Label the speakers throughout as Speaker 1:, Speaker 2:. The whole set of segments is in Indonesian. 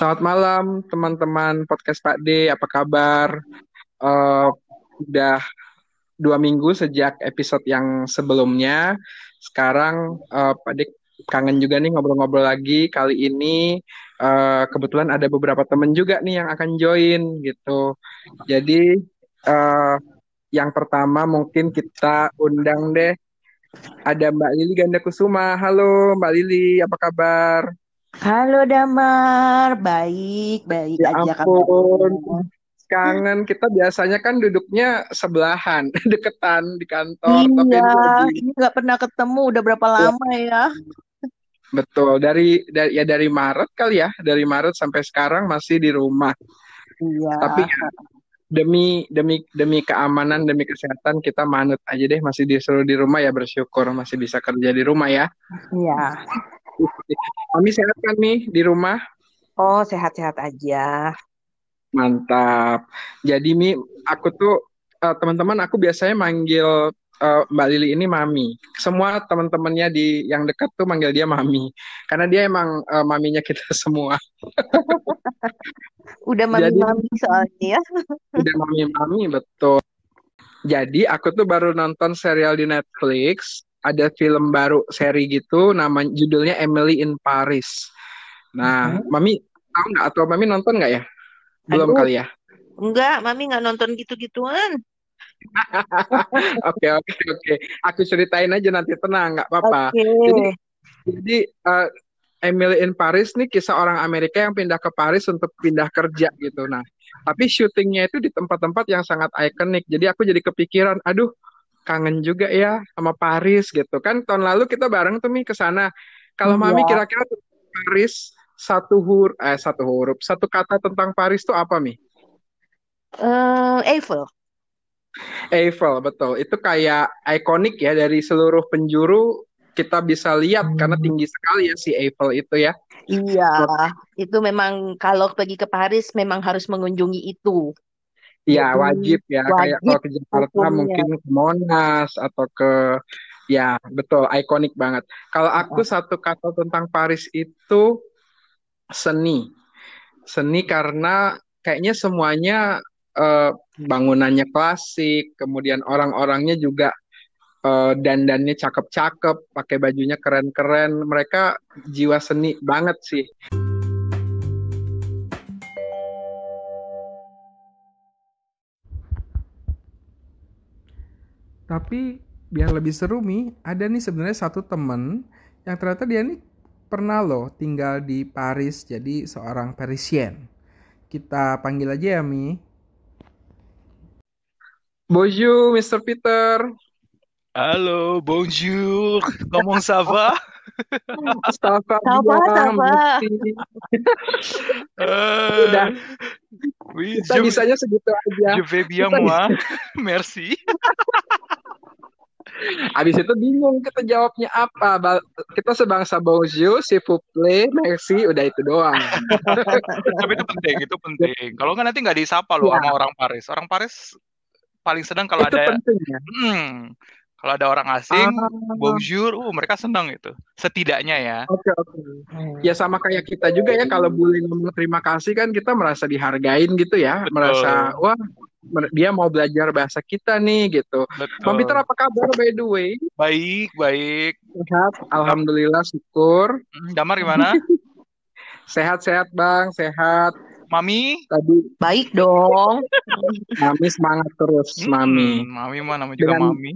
Speaker 1: Selamat malam teman-teman podcast Pak D, apa kabar? Eh, udah dua minggu sejak episode yang sebelumnya. Sekarang eh, Pak D kangen juga nih ngobrol-ngobrol lagi. Kali ini eh, kebetulan ada beberapa temen juga nih yang akan join gitu. Jadi eh, yang pertama mungkin kita undang deh. Ada Mbak Lili Ganda Kusuma. Halo Mbak Lili, apa kabar?
Speaker 2: Halo Damar, baik, baik
Speaker 1: Ya
Speaker 2: aja
Speaker 1: ampun, kangen. Kita biasanya kan duduknya sebelahan, deketan di kantor, tapi
Speaker 2: Iya,
Speaker 1: ini lagi
Speaker 2: ini nggak pernah ketemu, udah berapa
Speaker 1: ya,
Speaker 2: lama ya?
Speaker 1: betul. Dari, dari ya dari Maret kali ya, dari Maret sampai sekarang masih di rumah.
Speaker 2: Iya,
Speaker 1: Tapi ya, demi demi demi keamanan, demi kesehatan kita manut aja deh masih disuruh di rumah ya bersyukur masih bisa kerja di rumah ya.
Speaker 2: iya.
Speaker 1: Kami sehat kan nih di rumah?
Speaker 2: Oh, sehat-sehat aja.
Speaker 1: Mantap. Jadi Mi, aku tuh eh, teman-teman aku biasanya manggil eh, Mbak Lili ini Mami. Semua teman-temannya di yang dekat tuh manggil dia Mami. Karena dia emang eh, maminya kita semua.
Speaker 2: Udah
Speaker 1: Jadi
Speaker 2: mami-mami soalnya ya.
Speaker 1: udah mami-mami betul. Jadi aku tuh baru nonton serial di Netflix. Ada film baru seri gitu, namanya judulnya Emily in Paris. Nah,
Speaker 2: Mhm.
Speaker 1: Mami tahu nggak atau Mami nonton nggak ya? Belum
Speaker 2: Aduh,
Speaker 1: kali ya?
Speaker 2: enggak, mami nggak nonton gitu-gituan.
Speaker 1: Oke, oke, oke. Aku ceritain aja nanti tenang, nggak apa-apa.
Speaker 2: Oke,
Speaker 1: Jadi, jadi eh, Emily in Paris nih kisah orang Amerika yang pindah ke Paris untuk pindah kerja gitu. Nah, tapi syutingnya itu di tempat-tempat yang sangat ikonik. Jadi aku jadi kepikiran, aduh, kangen juga ya sama Paris gitu. Kan tahun lalu kita bareng tuh Mi ke sana. Kalau Mami
Speaker 2: iya.
Speaker 1: kira-kira tuh Paris satu huruf, eh satu huruf, satu kata tentang Paris tuh apa Mi?
Speaker 2: Eh, Eiffel.
Speaker 1: Eiffel, betul. Itu kayak ikonik ya dari seluruh penjuru kita bisa lihat karena tinggi sekali ya si Eiffel itu ya.
Speaker 2: Iya, itu memang kalau pergi ke Paris memang harus mengunjungi itu.
Speaker 1: Ya,
Speaker 2: Jadi
Speaker 1: wajib ya. Kayak
Speaker 2: wajib
Speaker 1: kalau ke Jakarta
Speaker 2: hukumnya.
Speaker 1: mungkin ke Monas atau ke ya, betul, ikonik banget. Kalau aku satu kata tentang Paris itu seni. Seni karena kayaknya semuanya eh, bangunannya klasik, kemudian orang-orangnya juga eh, dandannya cakep-cakep, pakai bajunya keren-keren. Mereka jiwa seni banget sih. Tapi biar lebih seru Mi, ada nih sebenarnya satu temen yang ternyata dia nih pernah loh tinggal di Paris jadi seorang Parisien. Kita panggil aja ya Mi. Bonjour, Mr. Peter.
Speaker 3: Allô, bonjour, comment ça va?
Speaker 1: Ça va
Speaker 2: Sabar,
Speaker 1: bien,
Speaker 2: sabar.
Speaker 1: merci.
Speaker 3: Euh,
Speaker 1: Udah,
Speaker 3: oui,
Speaker 1: kita
Speaker 3: je,
Speaker 1: bisanya segitu aja.
Speaker 3: je vais bien
Speaker 1: Kita
Speaker 3: moi, merci.
Speaker 1: Habis itu bingung kita jawabnya apa. Kita sebangsa bonjour, vous plaît, merci, udah itu doang.
Speaker 3: Tapi itu penting, itu penting. Kalau nggak nanti nggak disapa loh
Speaker 1: Ya,
Speaker 3: sama orang Paris. Orang Paris paling senang kalau
Speaker 1: itu
Speaker 3: ada,
Speaker 1: penting ya.
Speaker 3: hmm, kalau ada orang asing,
Speaker 1: Ah,
Speaker 3: bonjour, uh mereka senang itu. Setidaknya ya.
Speaker 1: oke oke.
Speaker 2: Hmm.
Speaker 1: Ya sama kayak kita juga ya kalau boleh ngomong terima kasih kan kita merasa dihargain gitu ya, merasa
Speaker 3: Betul,
Speaker 1: wah mer- dia mau belajar bahasa kita nih gitu. Bang Peter
Speaker 3: betul.
Speaker 1: apa kabar by the way?
Speaker 3: Baik, baik.
Speaker 1: Sehat, alhamdulillah syukur.
Speaker 3: hmm, Damar gimana?
Speaker 1: Sehat-sehat Bang, sehat.
Speaker 3: Mami?
Speaker 1: Tadi
Speaker 2: Baik dong.
Speaker 1: Mami semangat terus, Mami.
Speaker 3: Hmm, Mami mah namanya juga
Speaker 1: Dengan
Speaker 3: Mami.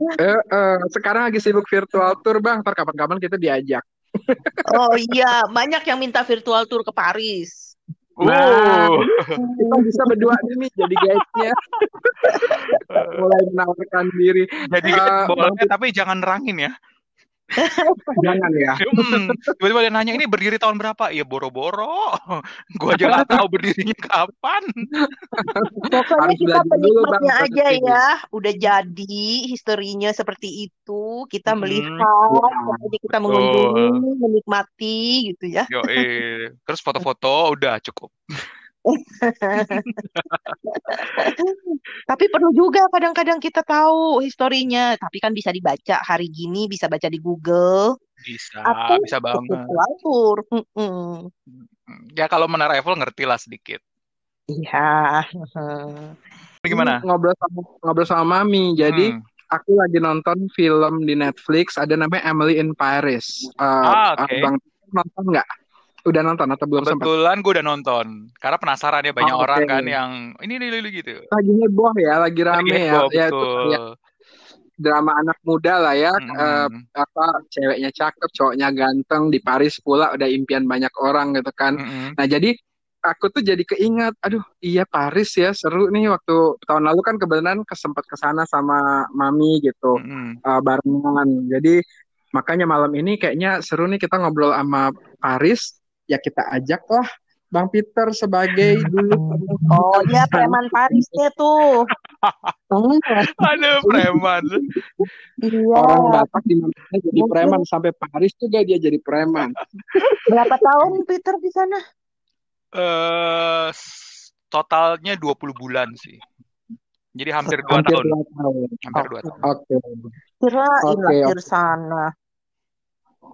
Speaker 1: Eh, eh, sekarang lagi sibuk virtual tour Bang, ntar kapan-kapan kita diajak.
Speaker 2: Oh iya, banyak yang minta virtual tour ke Paris.
Speaker 1: Nah,
Speaker 3: Uh,
Speaker 1: kita bisa berdua nih jadi guide-nya, mulai menawarkan diri.
Speaker 3: jadi
Speaker 1: Eh,
Speaker 3: guide
Speaker 1: Bang
Speaker 3: boleh, tapi jangan nerangin ya.
Speaker 1: jangan ya.
Speaker 3: Hmm, tiba-tiba dia nanya ini berdiri tahun berapa? Ya boro-boro. Gua aja nggak tahu berdirinya kapan.
Speaker 2: Pokoknya
Speaker 1: Harus
Speaker 2: kita penikmatnya aja ya. Udah jadi historinya seperti itu. Kita
Speaker 3: Hmm,
Speaker 2: melihat,
Speaker 1: Ya,
Speaker 2: pokoknya kita mengunjungi, menikmati gitu ya.
Speaker 3: Yo, eh. Terus foto-foto udah cukup.
Speaker 2: Tapi perlu juga kadang-kadang kita tahu historinya. Tapi kan bisa dibaca hari gini, bisa baca di Google.
Speaker 3: Bisa,
Speaker 2: Atau
Speaker 3: bisa banget.
Speaker 2: virtual tour. Mm-mm.
Speaker 3: Ya kalau Menara Eiffel ngerti lah sedikit.
Speaker 4: Iya.
Speaker 3: Gimana?
Speaker 1: Ngobrol sama ngobrol sama mami. Jadi
Speaker 3: Hmm.
Speaker 1: aku lagi nonton film di Netflix ada namanya Emily in Paris. Eh,
Speaker 3: Ah, oke.
Speaker 1: Bang nonton nggak? Udah nonton atau belum sempat?
Speaker 3: Kebetulan gue udah nonton. Karena penasaran ya banyak
Speaker 1: Oh,
Speaker 3: orang
Speaker 1: oke.
Speaker 3: kan yang ini ini ini gitu.
Speaker 1: Lagi heboh ya, lagi
Speaker 3: Lagi
Speaker 1: rame ya.
Speaker 3: heboh,
Speaker 1: Ya itu
Speaker 3: betul.
Speaker 1: kayak drama anak muda lah ya. Eh,
Speaker 3: Mm-mm.
Speaker 1: apa ceweknya cakep, cowoknya ganteng di Paris pula udah impian banyak orang gitu kan.
Speaker 3: Mm-mm.
Speaker 1: Nah, jadi aku tuh jadi keingat, aduh, iya Paris ya, seru nih waktu tahun lalu kan kebetulan kesempat ke sana sama mami gitu,
Speaker 3: Mm-mm.
Speaker 1: uh, barengan. Jadi makanya malam ini kayaknya seru nih kita ngobrol sama Paris, ya kita ajak lah Bang Peter sebagai dulu
Speaker 4: Oh, dia
Speaker 1: sana.
Speaker 4: preman Parisnya tuh.
Speaker 3: Aduh, preman.
Speaker 4: Iya.
Speaker 1: orang Batak di mana jadi preman sampai Paris juga dia jadi preman.
Speaker 4: Berapa tahun Peter di sana?
Speaker 3: Eh, s- totalnya 20 bulan sih. Jadi hampir 2
Speaker 1: Hampir
Speaker 3: tahun.
Speaker 1: dua tahun.
Speaker 3: Hampir 2 tahun.
Speaker 1: Oke.
Speaker 4: Kirain
Speaker 1: Oke,
Speaker 4: lahir sana.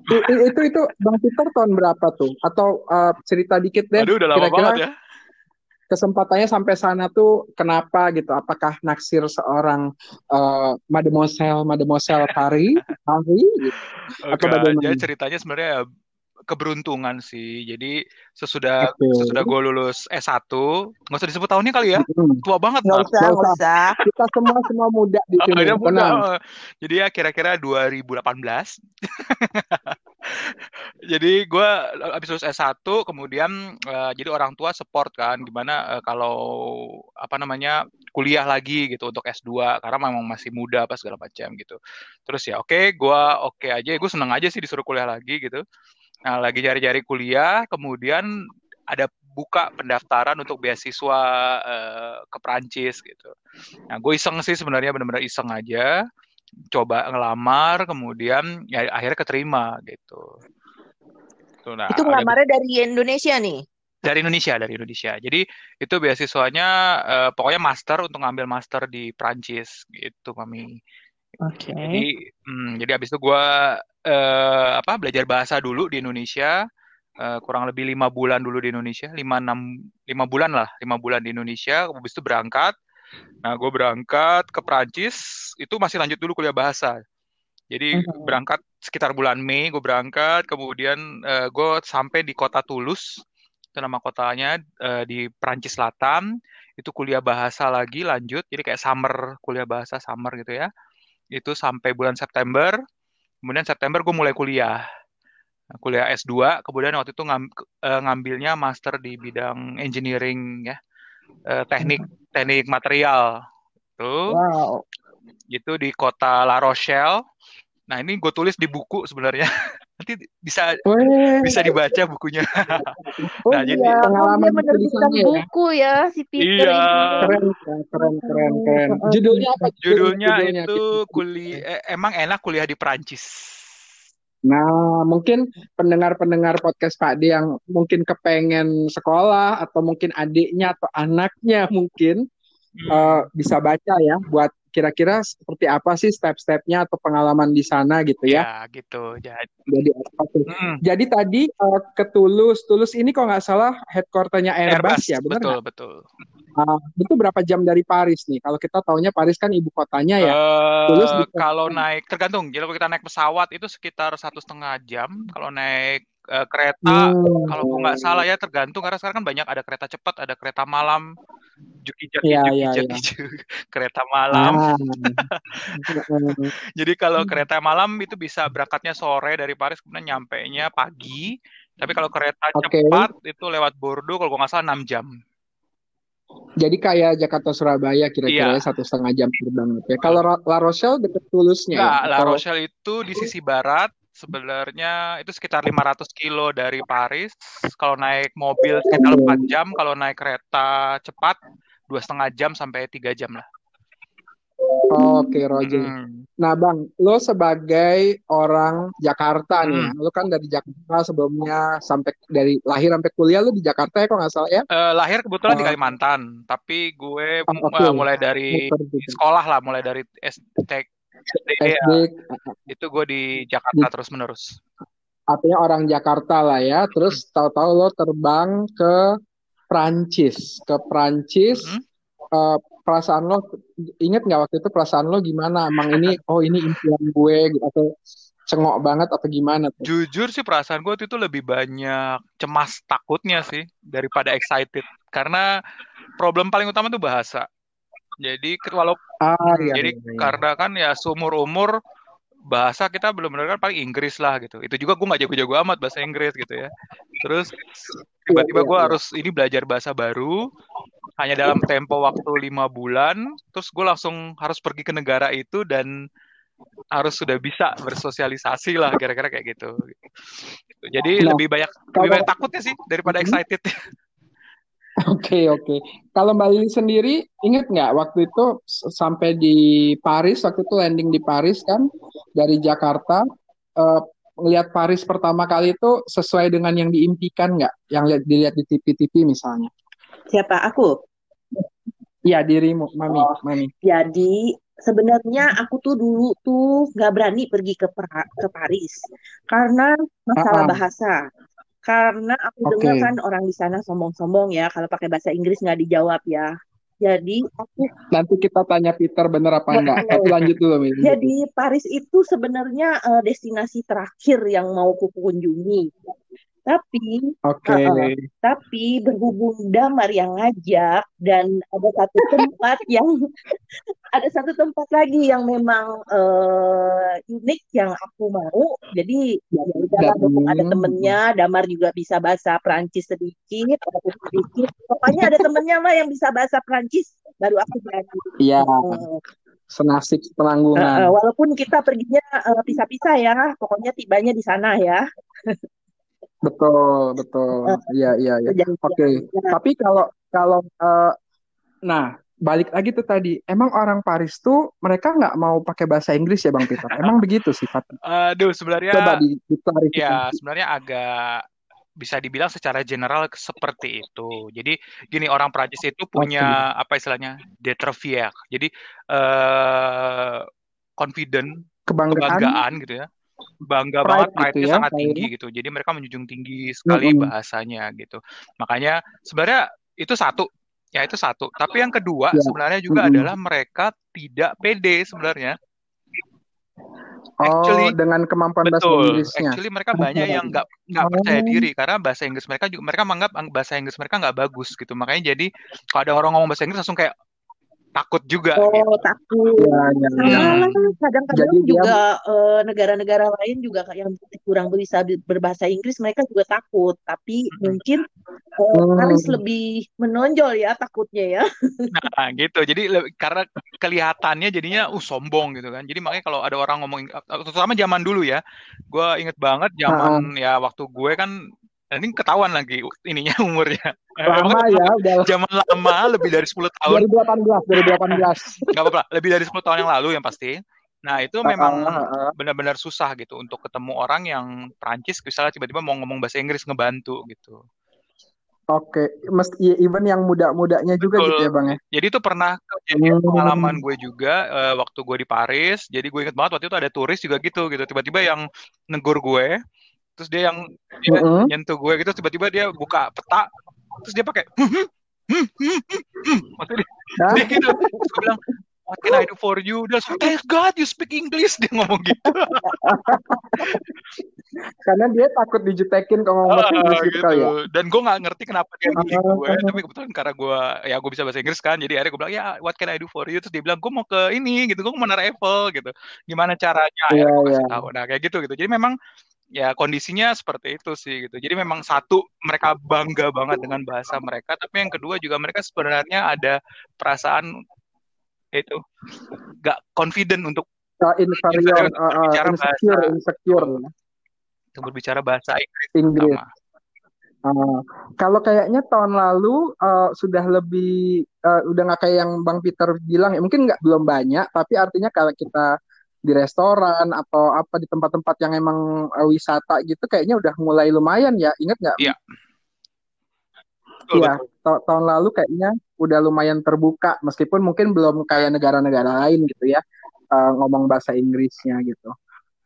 Speaker 1: Itu itu Bang Peter tahun berapa tuh? Atau uh, cerita dikit deh.
Speaker 3: Aduh, udah lama
Speaker 1: Kira-kira
Speaker 3: banget ya.
Speaker 1: kesempatannya sampai sana tuh kenapa gitu? Apakah naksir seorang uh, Mademoiselle Mademoiselle Paris, Paris gitu? Atau
Speaker 3: Enggak,
Speaker 1: bagaimana?
Speaker 3: jadi ceritanya sebenarnya ya keberuntungan sih. Jadi sesudah
Speaker 1: Oke.
Speaker 3: sesudah gue lulus S1, nggak usah disebut tahunnya kali ya.
Speaker 1: Hmm.
Speaker 3: Tua banget,
Speaker 4: Nggak usah,
Speaker 1: Nggak
Speaker 4: nggak usah.
Speaker 1: Kita semua semua muda di
Speaker 3: Oh,
Speaker 1: sini,
Speaker 3: dia muda. oh. Jadi ya kira-kira 2018. Jadi gue habis lulus S1, kemudian eh, jadi orang tua support kan, gimana eh, kalau apa namanya kuliah lagi gitu untuk S2 karena memang masih muda apa segala macam gitu. Terus ya oke, gue oke aja, gue seneng aja sih disuruh kuliah lagi gitu. Nah lagi cari-cari kuliah, kemudian ada buka pendaftaran untuk beasiswa eh, ke Prancis gitu. Nah gue iseng sih sebenarnya benar-benar iseng aja coba ngelamar kemudian ya akhirnya keterima gitu. Tuh, nah,
Speaker 4: Itu ngelamarnya dari Indonesia nih.
Speaker 3: dari Indonesia dari Indonesia. Jadi itu beasiswanya eh, pokoknya master untuk ngambil master di Prancis gitu, Mami.
Speaker 4: Oke.
Speaker 3: Jadi hmm, jadi habis itu gue eh, apa belajar bahasa dulu di Indonesia eh, kurang lebih lima bulan dulu di Indonesia lima enam lima bulan lah lima bulan di Indonesia habis itu berangkat nah gue berangkat ke Prancis itu masih lanjut dulu kuliah bahasa. Jadi
Speaker 4: Mhm.
Speaker 3: berangkat sekitar bulan Mei gue berangkat kemudian eh, gue sampai di kota Toulouse. Itu nama kotanya eh, di Prancis Selatan. Itu kuliah bahasa lagi lanjut. Jadi kayak summer kuliah bahasa summer gitu ya. Itu sampai bulan September. Kemudian September gue mulai kuliah. Nah, kuliah S2 kemudian waktu itu ngam- eh, ngambilnya master di bidang engineering ya eh, teknik teknik material tuh
Speaker 4: Wow.
Speaker 3: itu di kota La Rochelle nah ini gue tulis di buku sebenarnya nanti bisa
Speaker 1: Weh,
Speaker 3: bisa dibaca bukunya
Speaker 4: Oh
Speaker 3: Nah, jadi-
Speaker 4: iya, oh,
Speaker 1: Pengalaman
Speaker 4: dia menerbitkan
Speaker 1: ya.
Speaker 4: buku ya si Peter
Speaker 3: Iya.
Speaker 4: ini.
Speaker 1: keren, keren, keren, keren. Judulnya apa?
Speaker 3: judulnya
Speaker 1: Judulnya
Speaker 3: itu kuliah eh, emang enak kuliah di Prancis
Speaker 1: Nah, mungkin pendengar-pendengar podcast Pak D yang mungkin kepengen sekolah atau mungkin adiknya atau anaknya mungkin
Speaker 3: Hmm.
Speaker 1: eh, bisa baca ya buat kira-kira seperti apa sih step-stepnya atau pengalaman di sana gitu ya.
Speaker 3: ya gitu jadi
Speaker 1: Jadi apa tuh?
Speaker 3: Mm,
Speaker 1: Jadi tadi eh, ke Tulus, Tulus ini kalau nggak salah headquarternya Airbus, ya, benar
Speaker 3: betul
Speaker 1: nggak?
Speaker 3: betul
Speaker 1: Ah, itu berapa jam dari Paris nih? Kalau kita taunya Paris kan ibu kotanya ya. Tulus di-
Speaker 3: kalau naik tergantung. Jadi kalau kita naik pesawat itu sekitar satu setengah jam. Kalau naik eh, kereta,
Speaker 1: Hmm.
Speaker 3: kalau nggak salah ya tergantung karena sekarang kan banyak ada kereta cepat, ada kereta malam, juki juki
Speaker 1: Iya,
Speaker 3: juki kereta malam.
Speaker 1: Ah.
Speaker 3: Jadi kalau kereta malam itu bisa berangkatnya sore dari Paris kemudian nyampe nya pagi. Tapi kalau kereta
Speaker 1: Oke.
Speaker 3: cepat itu lewat Bordeaux kalau nggak salah 6 jam.
Speaker 1: Jadi kayak Jakarta Surabaya kira-kira
Speaker 3: Iya.
Speaker 1: ya, satu setengah jam terbang. Oke. Kalau Ra- La Rochelle deket Tulusnya ya?
Speaker 3: Enggak, La Rochelle itu di sisi barat sebenarnya itu sekitar 500 kilo dari Paris. Kalau naik mobil sekitar
Speaker 1: Oke.
Speaker 3: 4 jam, kalau naik kereta cepat dua setengah jam sampai tiga jam lah.
Speaker 1: Oke, Roger.
Speaker 3: Mm.
Speaker 1: Nah, Bang, lo sebagai orang Jakarta nih,
Speaker 3: Hmm.
Speaker 1: lo kan dari Jakarta sebelumnya sampai dari lahir sampai kuliah lo di Jakarta ya, kok nggak salah ya?
Speaker 3: Eh, lahir kebetulan di
Speaker 1: Oh.
Speaker 3: Kalimantan, tapi gue
Speaker 1: Oh, oke.
Speaker 3: eh, mulai dari sekolah lah, mulai dari SD, SD ya,
Speaker 1: SD,
Speaker 3: itu gue di Jakarta terus menerus.
Speaker 1: artinya orang Jakarta lah ya. Terus tahu-tahu lo terbang ke Prancis, ke Prancis.
Speaker 3: Hmm?
Speaker 1: Eh, perasaan lo inget nggak waktu itu perasaan lo gimana? Emang ini oh ini impian gue gitu, atau cengok banget atau gimana tuh?
Speaker 3: Jujur sih perasaan gue waktu itu lebih banyak cemas takutnya sih daripada excited. Karena problem paling utama tuh bahasa. Jadi walau
Speaker 1: Ah iya
Speaker 3: jadi
Speaker 1: iya iya.
Speaker 3: karena kan ya seumur umur bahasa kita belum benar kan paling Inggris lah gitu. Itu juga gue nggak jago-jago amat bahasa Inggris gitu ya. Terus
Speaker 1: Iya
Speaker 3: tiba-tiba
Speaker 1: iya
Speaker 3: gue
Speaker 1: iya.
Speaker 3: harus ini belajar bahasa baru hanya dalam tempo waktu lima bulan. Terus gue langsung harus pergi ke negara itu dan harus sudah bisa bersosialisasi lah kira-kira kayak gitu. Jadi
Speaker 1: Nah,
Speaker 3: lebih banyak lebih
Speaker 1: kalau
Speaker 3: banyak takutnya sih daripada
Speaker 1: Mhm.
Speaker 3: excited.
Speaker 1: Oke, oke. Kalau Mbak Lili sendiri, ingat nggak waktu itu sampai di Paris, waktu itu landing di Paris kan, dari Jakarta, eh, ngelihat Paris pertama kali itu sesuai dengan yang diimpikan nggak? Yang lihat dilihat di TV-TV misalnya.
Speaker 2: Siapa? Aku.
Speaker 1: Iya, dirimu, Mami,
Speaker 2: Oh,
Speaker 1: Mami.
Speaker 2: jadi sebenarnya aku tuh dulu tuh nggak berani pergi ke pra- ke Paris karena masalah
Speaker 1: Ah, ah.
Speaker 2: bahasa. Karena aku
Speaker 1: Oke.
Speaker 2: dengar kan orang di sana sombong-sombong ya kalau pakai bahasa Inggris nggak dijawab ya. Jadi aku
Speaker 1: Nanti kita tanya Peter bener apa enggak. Tapi lanjut dulu, Mi. lanjut dulu.
Speaker 2: Jadi Paris itu sebenarnya eh, destinasi terakhir yang mau kukunjungi. Tapi,
Speaker 1: Oke.
Speaker 2: uh-uh, tapi berhubung Damar yang ngajak dan ada satu tempat yang ada satu tempat lagi yang memang eh, unik yang aku mau. Jadi ya ya udahlah mumpung ada temennya, Damar juga bisa bahasa Prancis sedikit, sedikit. Pokoknya ada temennya lah yang bisa bahasa Prancis, baru aku berani.
Speaker 1: Iya, senasib penanggungan.
Speaker 2: walaupun kita perginya eh, pisah-pisah ya, pokoknya tibanya di sana ya.
Speaker 1: Betul, betul. Iya, iya, iya. Oke. Tapi kalau kalau eh, nah balik lagi tuh tadi, emang orang Paris tuh mereka nggak mau pakai bahasa Inggris ya Bang Peter? Emang begitu sifatnya?
Speaker 3: Aduh,
Speaker 1: Coba
Speaker 3: sebenarnya
Speaker 1: di, diklarifikasi.
Speaker 3: ya sebenarnya agak bisa dibilang secara general seperti itu. Jadi gini orang Prancis itu
Speaker 1: Oke.
Speaker 3: punya apa istilahnya deterfier. Jadi eh confident,
Speaker 1: Kebanggaan,
Speaker 3: kebanggaan gitu ya. Bangga
Speaker 1: pride
Speaker 3: banget,
Speaker 1: gitu
Speaker 3: pride-nya
Speaker 1: ya,
Speaker 3: sangat tinggi
Speaker 1: kayaknya.
Speaker 3: gitu. Jadi mereka menjunjung tinggi sekali
Speaker 1: Mm-mm.
Speaker 3: bahasanya gitu. Makanya sebenarnya itu satu, ya itu satu. Tapi yang kedua
Speaker 1: Ya.
Speaker 3: sebenarnya juga
Speaker 1: Mm-mm.
Speaker 3: adalah mereka tidak pede sebenarnya.
Speaker 1: Oh,
Speaker 3: Actually,
Speaker 1: dengan kemampuan bahasa
Speaker 3: betul.
Speaker 1: Inggrisnya.
Speaker 3: Actually mereka banyak yang nggak nggak percaya
Speaker 1: Oh,
Speaker 3: diri karena bahasa Inggris mereka juga mereka menganggap ang- bahasa Inggris mereka nggak bagus gitu. Makanya jadi kalau ada orang ngomong bahasa Inggris langsung kayak takut juga gitu.
Speaker 2: Oh, takut.
Speaker 1: ya, ya, ya.
Speaker 3: Hmm.
Speaker 2: kadang-kadang
Speaker 1: Jadi dia,
Speaker 2: juga eh, negara-negara lain juga kayak yang kurang bisa bi- berbahasa Inggris, mereka juga takut. Tapi
Speaker 3: Mm-mm.
Speaker 2: mungkin eh,
Speaker 1: hmm,
Speaker 2: lebih menonjol ya takutnya ya.
Speaker 3: Nah, gitu. Jadi karena kelihatannya jadinya uh sombong gitu kan. Jadi makanya kalau ada orang ngomong terutama zaman dulu ya. Gue inget banget zaman ya waktu gue kan dan ini ketahuan lagi ininya umurnya.
Speaker 1: Lama ya, udah
Speaker 3: zaman lama lebih dari 10 tahun
Speaker 1: 2018, 2018.
Speaker 3: nggak apa-apa lebih dari 10 tahun yang lalu yang pasti nah itu memang benar-benar susah gitu untuk ketemu orang yang Prancis misalnya tiba-tiba mau ngomong bahasa Inggris ngebantu gitu
Speaker 1: Oke, mesti even yang muda-mudanya juga gitu ya Bang ya.
Speaker 3: jadi itu pernah kejadian pengalaman
Speaker 1: Hmm.
Speaker 3: gue juga eh, waktu gue di Paris jadi gue inget banget waktu itu ada turis juga gitu gitu tiba-tiba yang negur gue terus dia yang dia
Speaker 1: Mm-mm.
Speaker 3: nyentuh gue gitu tiba-tiba dia buka peta terus dia pakai hmm, hmm, hmm, hmm, hmm, hmm. maksudnya dia, gitu terus gue bilang what can I do for you dia langsung thank God you speak English dia ngomong gitu
Speaker 1: Karena dia takut dijutekin kalau ngomong bahasa
Speaker 3: Ah,
Speaker 1: Inggris gitu
Speaker 3: gitu.
Speaker 1: ya.
Speaker 3: Dan gue nggak ngerti kenapa dia milih gue,
Speaker 1: Ah,
Speaker 3: tapi kebetulan karena gue ya gue bisa bahasa Inggris kan, jadi akhirnya gue bilang ya what can I do for you? Terus dia bilang gue mau ke ini gitu, gue mau menara Eiffel gitu. Gimana caranya?
Speaker 1: Iya,
Speaker 3: Akhirnya gue
Speaker 1: iya.
Speaker 3: kasih tahu. Nah kayak gitu gitu. Jadi memang ya kondisinya seperti itu sih gitu. Jadi memang satu mereka bangga banget dengan bahasa mereka, tapi yang kedua juga mereka sebenarnya ada perasaan itu gak confident untuk
Speaker 1: Uh, inferior,
Speaker 3: inferior
Speaker 1: uh, uh,
Speaker 3: berbicara bahasa
Speaker 1: insecure, insecure
Speaker 3: untuk berbicara bahasa Inggris
Speaker 1: Inggris.
Speaker 3: sama.
Speaker 1: Uh, kalau kayaknya tahun lalu uh, sudah lebih uh, udah nggak kayak yang Bang Peter bilang ya mungkin nggak belum banyak tapi artinya kalau kita di restoran atau apa di tempat-tempat yang emang uh, wisata gitu kayaknya udah mulai lumayan ya ingat nggak?
Speaker 3: Iya,
Speaker 1: Iya ta- tahun lalu kayaknya udah lumayan terbuka meskipun mungkin belum kayak negara-negara lain gitu ya uh, ngomong bahasa Inggrisnya gitu.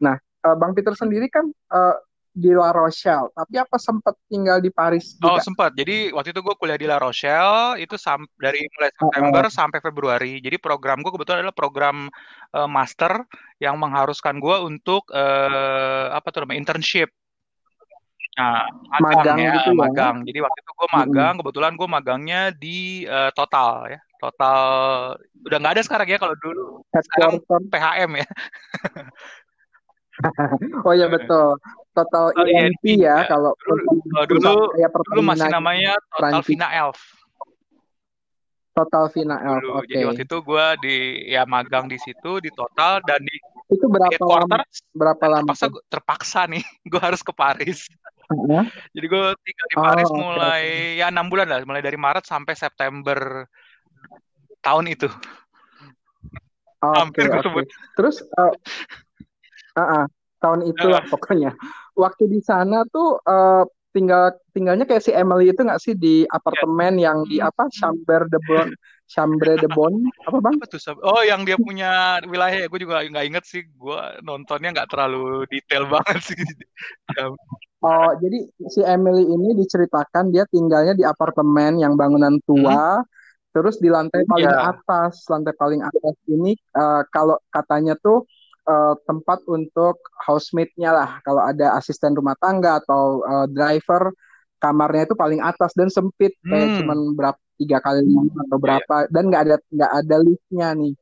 Speaker 1: Nah uh, Bang Peter sendiri kan uh, di La Rochelle, tapi apa sempat tinggal di Paris
Speaker 3: Oh,
Speaker 1: juga?
Speaker 3: sempat. Jadi waktu itu gue kuliah di La Rochelle itu sam- dari mulai
Speaker 1: Oh,
Speaker 3: September
Speaker 1: oh.
Speaker 3: sampai Februari. Jadi program gue kebetulan adalah program eh, master yang mengharuskan gue untuk eh, apa tuh namanya internship. Nah, magang
Speaker 1: Magang
Speaker 3: ya,
Speaker 1: gitu ya?
Speaker 3: magang. Jadi waktu itu gue magang, kebetulan gue magangnya di eh, Total ya. Total udah nggak ada sekarang ya kalau dulu. Sekarang. PHM ya.
Speaker 1: Oh ya betul. Total ENP
Speaker 3: INP
Speaker 1: ya
Speaker 3: ya.
Speaker 1: kalau
Speaker 3: Dulu dulu
Speaker 1: kayak
Speaker 3: dulu masih namanya Total. Vina Elf.
Speaker 1: Total Vina Elf.
Speaker 3: dulu.
Speaker 1: Oke.
Speaker 3: Jadi waktu itu gue di ya magang di situ di total dan di
Speaker 1: Itu berapa lama? Berapa lama
Speaker 3: terpaksa
Speaker 1: tuh?
Speaker 3: terpaksa nih gue harus ke Paris.
Speaker 1: Heeh.
Speaker 3: Jadi gue tinggal di
Speaker 1: Oh,
Speaker 3: Paris
Speaker 1: oke
Speaker 3: mulai
Speaker 1: oke.
Speaker 3: ya enam bulan lah, mulai dari Maret sampai September tahun itu. Hampir
Speaker 1: Oke
Speaker 3: gue
Speaker 1: oke.
Speaker 3: sebut.
Speaker 1: Terus ah, ah, tahun itulah
Speaker 3: Eh,
Speaker 1: pokoknya. Waktu di sana tuh eh, tinggal tinggalnya kayak si Emily itu nggak sih di apartemen yang di apa Chambre de Bon Chambre de Bon apa bang?
Speaker 3: Apa tuh? Oh, yang dia punya wilayah ya. Gue juga nggak inget sih. Gue nontonnya nggak terlalu detail banget sih. Ya.
Speaker 1: Oh jadi si Emily ini diceritakan dia tinggalnya di apartemen yang bangunan
Speaker 3: Hmm?
Speaker 1: tua, terus di lantai paling
Speaker 3: Ya.
Speaker 1: atas. Lantai paling atas ini eh, kalau katanya tuh eh, tempat untuk housemate-nya lah. Kalau ada asisten rumah tangga atau eh, driver, kamarnya itu paling atas dan sempit kayak
Speaker 3: Hmm.
Speaker 1: cuman berapa tiga kali lima atau
Speaker 3: Iya, iya.
Speaker 1: berapa dan nggak ada nggak ada liftnya nih.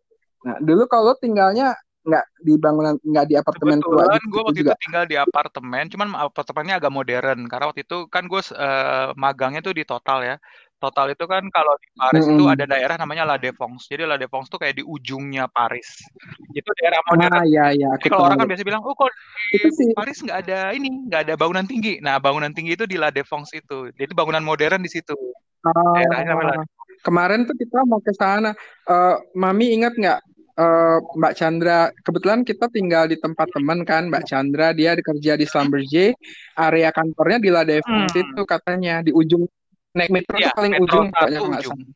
Speaker 1: Nah dulu kalau tinggalnya nggak di bangunan nggak di apartemen tua
Speaker 3: Kebetulan
Speaker 1: gitu
Speaker 3: gue waktu
Speaker 1: juga.
Speaker 3: itu tinggal di apartemen, cuman apartemennya agak modern karena waktu itu kan gue eh, magangnya tuh di Total ya. Total itu kan kalau di Paris itu
Speaker 1: Mm-mm.
Speaker 3: ada daerah namanya La Défense. Jadi La Défense tuh kayak di ujungnya Paris. Itu daerah
Speaker 1: Ah
Speaker 3: modern.
Speaker 1: ya ya
Speaker 3: Jadi kalau orang kan biasa bilang, oh kok
Speaker 1: Itu
Speaker 3: di
Speaker 1: sih
Speaker 3: Paris nggak ada ini, nggak ada bangunan tinggi. Nah bangunan tinggi itu di La Défense itu. Jadi bangunan modern di situ. Daerahnya namanya La
Speaker 1: Ah, kemarin tuh kita mau ke sana. Eh, Mami ingat nggak eh, Mbak Chandra? Kebetulan kita tinggal di tempat teman kan, Mbak Chandra. Dia kerja di Schlumberger. Area kantornya di La Défense
Speaker 3: Hmm,
Speaker 1: itu katanya di ujung naik metro
Speaker 3: iya,
Speaker 1: tuh paling
Speaker 3: Metro
Speaker 1: ujung kalau nggak salah.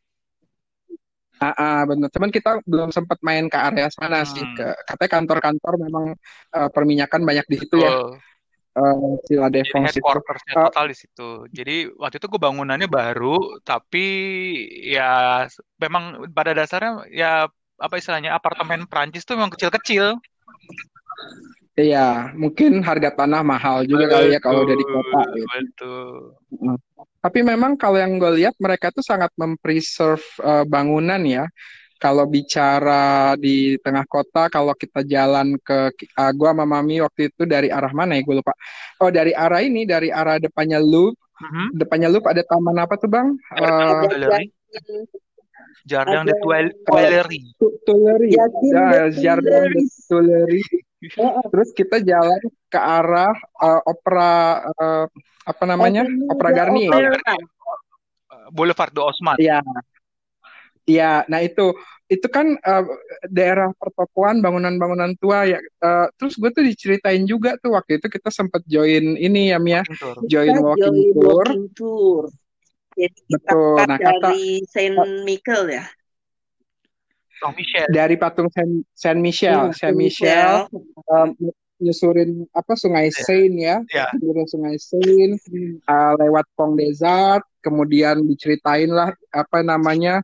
Speaker 1: Ah, ah, bener. Cuman kita belum sempat main ke area sana sih.
Speaker 3: Hmm,
Speaker 1: Ke, katanya kantor-kantor memang eh, perminyakan banyak di situ ya.
Speaker 3: betul.
Speaker 1: eh, si La
Speaker 3: Jadi
Speaker 1: itu.
Speaker 3: headquartersnya
Speaker 1: Eh,
Speaker 3: total di situ. Jadi waktu itu gue bangunannya baru, tapi ya memang pada dasarnya ya apa istilahnya apartemen Prancis tuh memang kecil-kecil.
Speaker 1: Iya, mungkin harga tanah mahal juga kali ya kalau udah di kota gitu.
Speaker 3: betul.
Speaker 1: Tapi memang kalau yang gue lihat mereka tuh sangat mempreserve eh, bangunan ya. Kalau bicara di tengah kota, kalau kita jalan ke, uh, gue sama Mami waktu itu dari arah mana ya, gue lupa. Oh, dari arah ini, dari arah depannya Louvre.
Speaker 3: Mhm.
Speaker 1: Depannya Louvre ada taman apa tuh, Bang?
Speaker 3: Jardin
Speaker 1: Eh,
Speaker 2: Jardin,
Speaker 3: de Tuileries.
Speaker 1: Tu- Tuileries.
Speaker 2: Jardin de
Speaker 1: Ya, Jardin de
Speaker 2: Tuileries.
Speaker 1: Terus kita jalan ke arah eh, opera, eh, apa namanya? Opera.
Speaker 2: Opera.
Speaker 3: Boulevard de Haussmann.
Speaker 1: Iya, iya. Nah itu, itu kan eh, daerah pertokoan bangunan-bangunan tua ya. Eh, terus gue tuh diceritain juga tuh waktu itu kita sempat join ini ya Mia, join
Speaker 2: Kita
Speaker 1: walking
Speaker 2: join
Speaker 1: tour.
Speaker 2: walking tour. Jadi kita
Speaker 1: Betul.
Speaker 2: kan
Speaker 1: Nah kata
Speaker 2: dari Saint Michael ya.
Speaker 3: Saint Michel.
Speaker 1: dari patung Saint, Saint Michel,
Speaker 2: Iya,
Speaker 1: Saint
Speaker 2: Saint
Speaker 1: Michel
Speaker 2: Michel.
Speaker 1: Nyusurin apa Sungai
Speaker 3: Ya.
Speaker 1: Seine ya,
Speaker 3: Ya.
Speaker 1: nyusurin Sungai Seine, eh, lewat Pont des Arts, kemudian diceritain lah apa namanya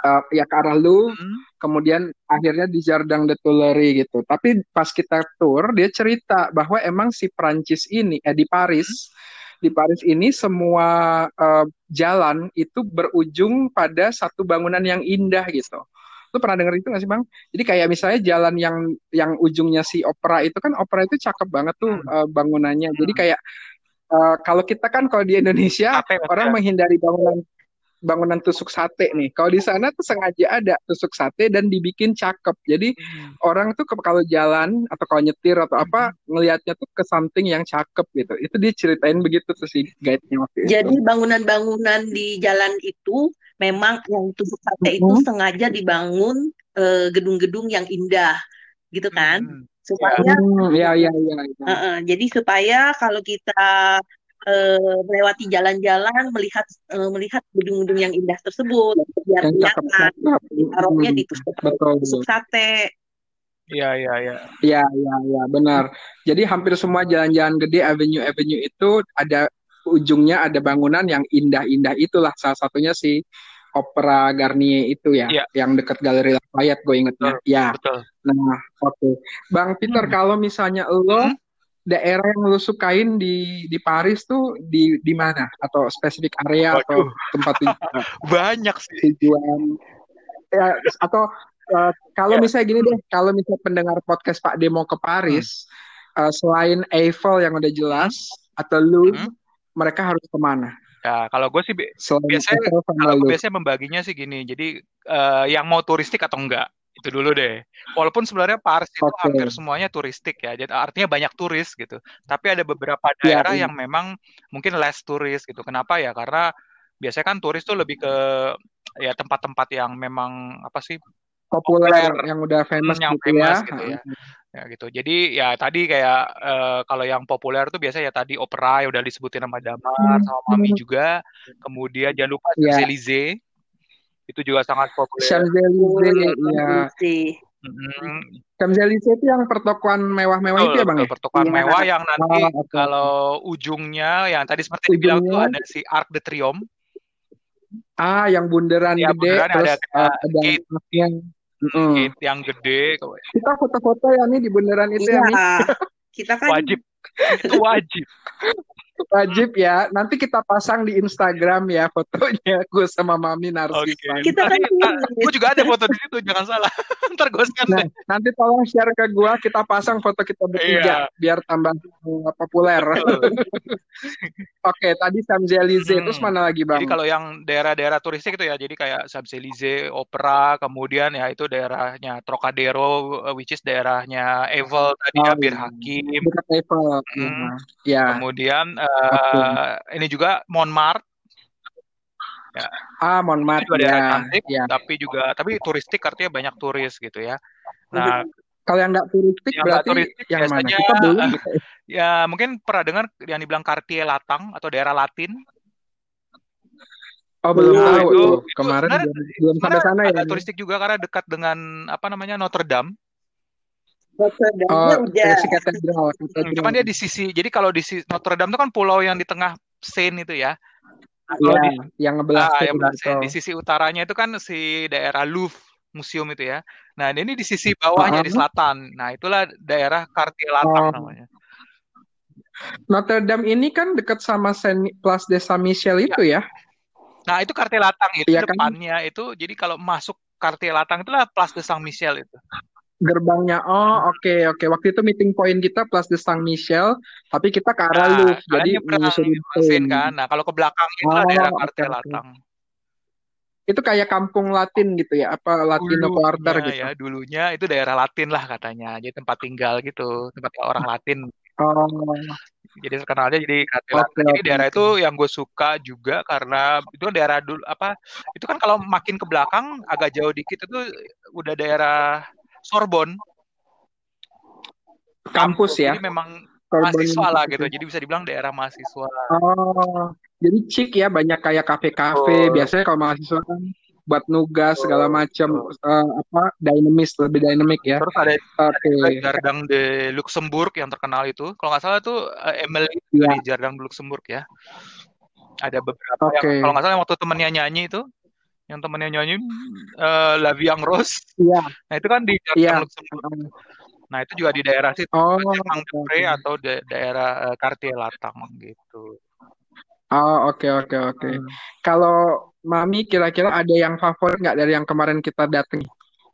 Speaker 1: eh, ya ke arah Louvre,
Speaker 3: Hmm.
Speaker 1: kemudian akhirnya di Jardin de Tuileries gitu. Tapi pas kita tour, dia cerita bahwa emang si Prancis ini, eh di Paris, di Paris ini semua eh, jalan itu berujung pada satu bangunan yang indah gitu. Lu pernah denger itu nggak sih Bang? Jadi kayak misalnya jalan yang yang ujungnya si opera itu kan opera itu cakep banget tuh
Speaker 3: Hmm.
Speaker 1: eh, bangunannya. Jadi
Speaker 3: Hmm.
Speaker 1: kayak eh, kalau kita kan kalau di Indonesia
Speaker 3: banget
Speaker 1: orang
Speaker 3: ya.
Speaker 1: menghindari bangunan bangunan tusuk sate nih. Kalau di sana tuh sengaja ada tusuk sate dan dibikin cakep. Jadi
Speaker 3: Hmm.
Speaker 1: orang tuh kalau jalan atau kalau nyetir atau apa ngelihatnya tuh ke something yang cakep gitu. Itu dia ceritain begitu tuh si guide-nya waktu itu.
Speaker 2: Jadi bangunan-bangunan di jalan itu memang yang tusuk sate itu
Speaker 1: Mm-mm.
Speaker 2: sengaja dibangun eh, gedung-gedung yang indah, gitu kan?
Speaker 3: Hmm.
Speaker 2: Supaya
Speaker 1: Hmm, ya ya ya. ya.
Speaker 2: Heeh, jadi supaya kalau kita eh, melewati jalan-jalan melihat eh, melihat gedung-gedung yang indah tersebut biar kelihatan ditaruhnya
Speaker 1: Hmm,
Speaker 2: di tusuk,
Speaker 1: betul
Speaker 2: tusuk
Speaker 1: betul.
Speaker 2: sate
Speaker 3: Iya, iya, iya.
Speaker 1: Iya, iya, iya, benar. Jadi hampir semua jalan-jalan gede, avenue-avenue itu ada ujungnya ada bangunan yang indah-indah itulah salah satunya si Opera Garnier itu ya,
Speaker 3: Iya.
Speaker 1: yang dekat Galeri Lafayette gue ingetnya.
Speaker 3: Betul,
Speaker 1: Ya,
Speaker 3: betul.
Speaker 1: nah oke. Bang Peter,
Speaker 3: Hmm.
Speaker 1: kalau misalnya lo
Speaker 3: Hmm?
Speaker 1: Daerah yang lo sukain di di Paris tuh di di mana? Atau spesifik area atau
Speaker 3: Waduh,
Speaker 1: tempat tujuan?
Speaker 3: banyak sih.
Speaker 1: tujuan ya atau eh, kalau
Speaker 3: Ya.
Speaker 1: misalnya gini deh, kalau misalnya pendengar podcast Pak Demo ke Paris, eh, selain Eiffel yang udah jelas atau Louvre,
Speaker 3: Hmm.
Speaker 1: mereka harus ke mana?
Speaker 3: Ya, kalau gue sih bi-
Speaker 1: Selain
Speaker 3: biasanya kalau gue biasanya membaginya sih gini. Jadi eh, yang mau turistik atau enggak itu dulu deh. Walaupun sebenarnya Paris itu
Speaker 1: Oke.
Speaker 3: hampir semuanya turistik ya. Jadi artinya banyak turis gitu. Tapi ada beberapa
Speaker 1: Iya,
Speaker 3: daerah
Speaker 1: iya.
Speaker 3: yang memang mungkin less turis gitu. Kenapa ya? Karena biasanya kan turis tuh lebih ke ya tempat-tempat yang memang apa sih
Speaker 1: Populer
Speaker 3: populer,
Speaker 1: yang udah famous
Speaker 3: hmm, yang
Speaker 1: gitu ya.
Speaker 3: famous gitu ya. Ya gitu. Jadi ya tadi kayak eh, kalau yang populer tuh biasanya ya tadi opera ya udah disebutin sama Damar sama Mami juga. Kemudian jangan lupa
Speaker 1: Iya.
Speaker 3: Champs-Élysées itu juga sangat populer.
Speaker 1: Champs-Élysées, ya.
Speaker 3: Mm-mm.
Speaker 1: Champs-Élysées itu yang pertokoan mewah-mewah itu ya, Bang
Speaker 3: betul.
Speaker 1: ya?
Speaker 3: Pertukaran
Speaker 2: Iya.
Speaker 3: mewah yang nanti
Speaker 1: Ah, oke.
Speaker 3: kalau ujungnya yang tadi seperti dibilang tuh
Speaker 1: Ujungnya
Speaker 3: ada si Arc de Triomphe.
Speaker 1: ah yang bundaran
Speaker 3: Ya,
Speaker 1: gede
Speaker 3: bundaran
Speaker 1: terus
Speaker 3: ada kayak
Speaker 1: ada
Speaker 3: gate,
Speaker 1: yang
Speaker 3: gate yang gede.
Speaker 1: Kita foto-foto ya nih di bundaran itu ya,
Speaker 2: Iya,
Speaker 1: Mi.
Speaker 2: kita kan
Speaker 3: Wajib. Itu wajib.
Speaker 1: Wajib ya. Nanti kita pasang di Instagram ya fotonya gue sama Mami
Speaker 3: Oke.
Speaker 1: narsisan.
Speaker 2: kita kan
Speaker 3: nah, gue juga ada foto di situ, jangan salah. Ntar gue scan
Speaker 1: Nah,
Speaker 3: deh.
Speaker 1: nanti tolong share ke gue, kita pasang foto kita
Speaker 3: Iya,
Speaker 1: bertiga biar tambah eh, populer. Oke, tadi Champs-Élysées, terus
Speaker 3: Hmm.
Speaker 1: mana lagi
Speaker 3: Jadi
Speaker 1: Bang?
Speaker 3: kalau yang daerah-daerah turistik itu ya, jadi kayak Champs-Élysées, Opera, kemudian ya itu daerahnya Trocadero, eh, which is daerahnya Eiffel tadi
Speaker 1: Oh
Speaker 3: ya,
Speaker 1: iya,
Speaker 3: Bir Hakim.
Speaker 1: dekat Eiffel.
Speaker 3: Hmm.
Speaker 1: Ya,
Speaker 3: Kemudian
Speaker 1: oke.
Speaker 3: Eh, ini juga Montmartre, ya,
Speaker 1: Ah,
Speaker 3: itu
Speaker 1: Montmartre
Speaker 3: juga daerah
Speaker 1: ya.
Speaker 3: cantik,
Speaker 1: Ya.
Speaker 3: tapi juga tapi turistik artinya banyak turis gitu ya. Nah,
Speaker 1: Kalau yang nggak turistik
Speaker 3: yang
Speaker 1: berarti
Speaker 3: turistik
Speaker 1: yang mana?
Speaker 3: biasanya
Speaker 1: Kita belum
Speaker 3: eh,
Speaker 1: gitu.
Speaker 3: ya mungkin pernah dengar yang dibilang Cartier Latang atau daerah Latin.
Speaker 1: Oh, belum
Speaker 2: Belum.
Speaker 3: Nah,
Speaker 1: tahu
Speaker 3: itu
Speaker 1: tuh.
Speaker 3: itu
Speaker 1: Kemarin
Speaker 3: sebenarnya
Speaker 1: belum, sampai sana ya.
Speaker 3: turistik juga karena dekat dengan apa namanya Notre Dame.
Speaker 2: Notre
Speaker 1: Oh,
Speaker 2: Dame-nya udah.
Speaker 1: si katedral,
Speaker 3: Hmm,
Speaker 1: katedral.
Speaker 3: cuman dia di sisi, jadi kalau di sisi Notre Dame itu kan pulau yang di tengah Seine itu ya. Nah, kalau
Speaker 1: Ya,
Speaker 3: di
Speaker 1: yang ngebelah
Speaker 3: ah, yang belah Seine,
Speaker 1: betul.
Speaker 3: di sisi utaranya itu kan si daerah Louvre museum itu ya. Nah, ini di sisi bawahnya di
Speaker 1: Uh-uh.
Speaker 3: selatan. Nah, itulah daerah Cartier Latang
Speaker 1: Oh.
Speaker 3: namanya.
Speaker 1: Notre Dame ini kan dekat sama Saint Place de Saint Michel
Speaker 3: Ya.
Speaker 1: itu ya.
Speaker 3: Nah, itu Cartier Latang itu
Speaker 1: Iya kan?
Speaker 3: depannya itu. Jadi kalau masuk Cartier Latang itulah Place de Saint Michel itu.
Speaker 1: Gerbangnya. Oh, oke oke. Waktu itu meeting point kita Place de Saint Michel, tapi kita ke arah
Speaker 3: Nah,
Speaker 1: Louvre. Jadi
Speaker 3: Seine. kan. Nah, kalau ke belakang daerah
Speaker 1: Oh,
Speaker 3: Cartier
Speaker 1: oke.
Speaker 3: Latang.
Speaker 1: Itu kayak kampung Latin gitu ya, apa Latino Quarter
Speaker 3: Dulunya
Speaker 1: gitu.
Speaker 3: ya, dulunya itu daerah Latin lah katanya. Jadi tempat tinggal gitu, tempat orang Latin.
Speaker 1: Oh,
Speaker 3: Jadi terkenalnya jadi Cartier
Speaker 1: oke
Speaker 3: Latang. Jadi daerah itu yang gue suka juga karena itu kan daerah dulu apa? Itu kan kalau makin ke belakang agak jauh dikit itu udah daerah Sorbonne,
Speaker 1: Kampus ya,
Speaker 3: Jadi memang
Speaker 1: Sorbonne
Speaker 3: mahasiswa lah gitu. Jadi bisa dibilang daerah mahasiswa.
Speaker 1: Oh, jadi chic ya, banyak kayak kafe-kafe.
Speaker 3: Betul.
Speaker 1: Biasanya kalau mahasiswa kan buat nugas segala macam
Speaker 3: betul.
Speaker 1: eh, apa dinamis lebih dinamik ya.
Speaker 3: Terus ada juga Jardin de Luxembourg yang terkenal itu. Kalau nggak salah tuh eh, Emily itu
Speaker 1: ya,
Speaker 3: di Jardin de Luxembourg ya. Ada beberapa yang
Speaker 1: oke,
Speaker 3: kalau nggak salah yang waktu temennya nyanyi itu, yang temennya nyanyi eh, La Vie en Rose.
Speaker 1: iya,
Speaker 3: Nah itu kan di
Speaker 1: iya.
Speaker 3: Luxembourg. Nah itu juga di daerah situ,
Speaker 1: Oh, oke,
Speaker 3: Depre
Speaker 1: oke.
Speaker 3: atau da- daerah eh, Cartier Latang gitu.
Speaker 1: Oh, oke, oke, oke.
Speaker 3: Hmm.
Speaker 1: Kalau Mami kira-kira ada yang favorit nggak dari yang kemarin kita dateng?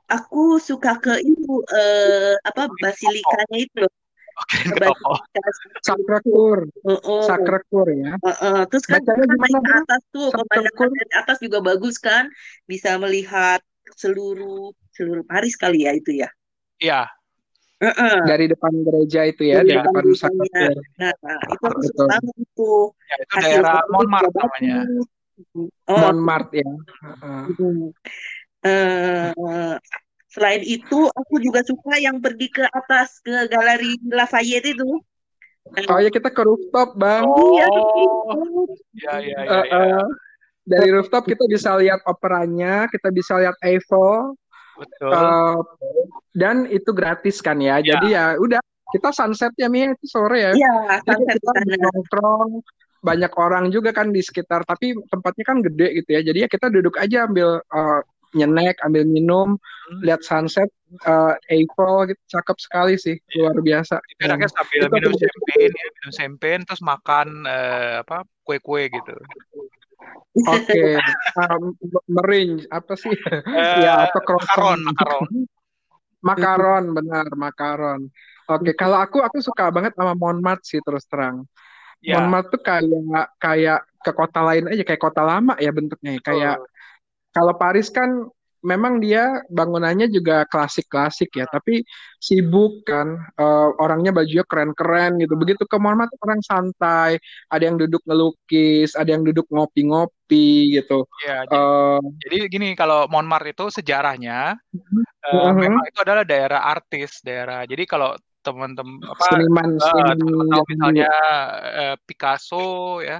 Speaker 2: Aku suka ke itu eh, apa basilikanya itu loh.
Speaker 3: Oke,
Speaker 2: Ke
Speaker 3: ke toko.
Speaker 2: basilika itu.
Speaker 1: Sacré-Cœur,
Speaker 2: Heeh.
Speaker 1: Sacré-Cœur ya.
Speaker 2: Heeh. Terus kan
Speaker 1: Bacanya
Speaker 2: naik
Speaker 1: gimana,
Speaker 2: ke atas tuh, pemandangan dari atas juga bagus kan, bisa melihat seluruh seluruh Paris kali ya itu ya.
Speaker 3: Iya,
Speaker 2: Heeh.
Speaker 1: Dari depan gereja itu ya,
Speaker 2: Dari
Speaker 1: dari
Speaker 2: depan
Speaker 1: depan. Sacré-Cœur.
Speaker 2: Nah, itu aku suka banget itu.
Speaker 3: ya itu
Speaker 2: Hasil
Speaker 3: daerah Montmartre namanya.
Speaker 2: Oh,
Speaker 1: Montmartre ya. Heeh.
Speaker 2: mm. Eh, selain itu, aku juga suka yang pergi ke atas ke Galeri Lafayette itu.
Speaker 1: Oh ya kita ke rooftop, Bang.
Speaker 2: iya,
Speaker 3: Oh,
Speaker 2: begitu.
Speaker 3: ya ya ya
Speaker 1: Eh,
Speaker 3: ya.
Speaker 1: eh, dari rooftop kita bisa lihat operanya, kita bisa lihat Eiffel,
Speaker 3: Betul.
Speaker 1: Eh, dan itu gratis kan ya.
Speaker 3: Ya.
Speaker 1: Jadi ya udah kita sunsetnya Mi itu sore ya.
Speaker 2: Iya, sunset
Speaker 1: nongkrong banyak orang juga kan di sekitar tapi tempatnya kan gede gitu ya. Jadi ya kita duduk aja ambil eh, nyenek, ambil minum,
Speaker 3: Hmm.
Speaker 1: lihat sunset eh, Eiffel gitu cakep sekali sih, luar biasa.
Speaker 3: Enaknya sambil
Speaker 1: Itu
Speaker 3: minum champagne ya, minum champagne terus makan eh, apa kue-kue gitu.
Speaker 1: Oke, um, merinj apa sih?
Speaker 3: Eh,
Speaker 1: ya atau
Speaker 3: makaron,
Speaker 1: croissant.
Speaker 3: makaron.
Speaker 1: Makaron, benar, makaron. Oke, kalau aku aku suka banget sama Montmartre sih terus terang.
Speaker 3: Ya,
Speaker 1: Montmartre tuh kayak kayak ke kota lain aja, kayak kota lama ya bentuknya. Kayak kalau Paris kan memang dia bangunannya juga klasik-klasik ya, tapi sibuk kan, eh, orangnya bajunya keren-keren gitu. Begitu ke Montmartre orang santai, ada yang duduk ngelukis, ada yang duduk ngopi-ngopi gitu.
Speaker 3: ya. Jadi,
Speaker 1: Eh,
Speaker 3: jadi gini kalau Montmartre itu sejarahnya eh,
Speaker 1: Mhm.
Speaker 3: memang itu adalah daerah artis, daerah. Jadi kalau teman-teman apa
Speaker 1: seniman,
Speaker 3: teman-teman
Speaker 1: seniman
Speaker 3: tahu
Speaker 1: yang
Speaker 3: misalnya eh, Picasso ya,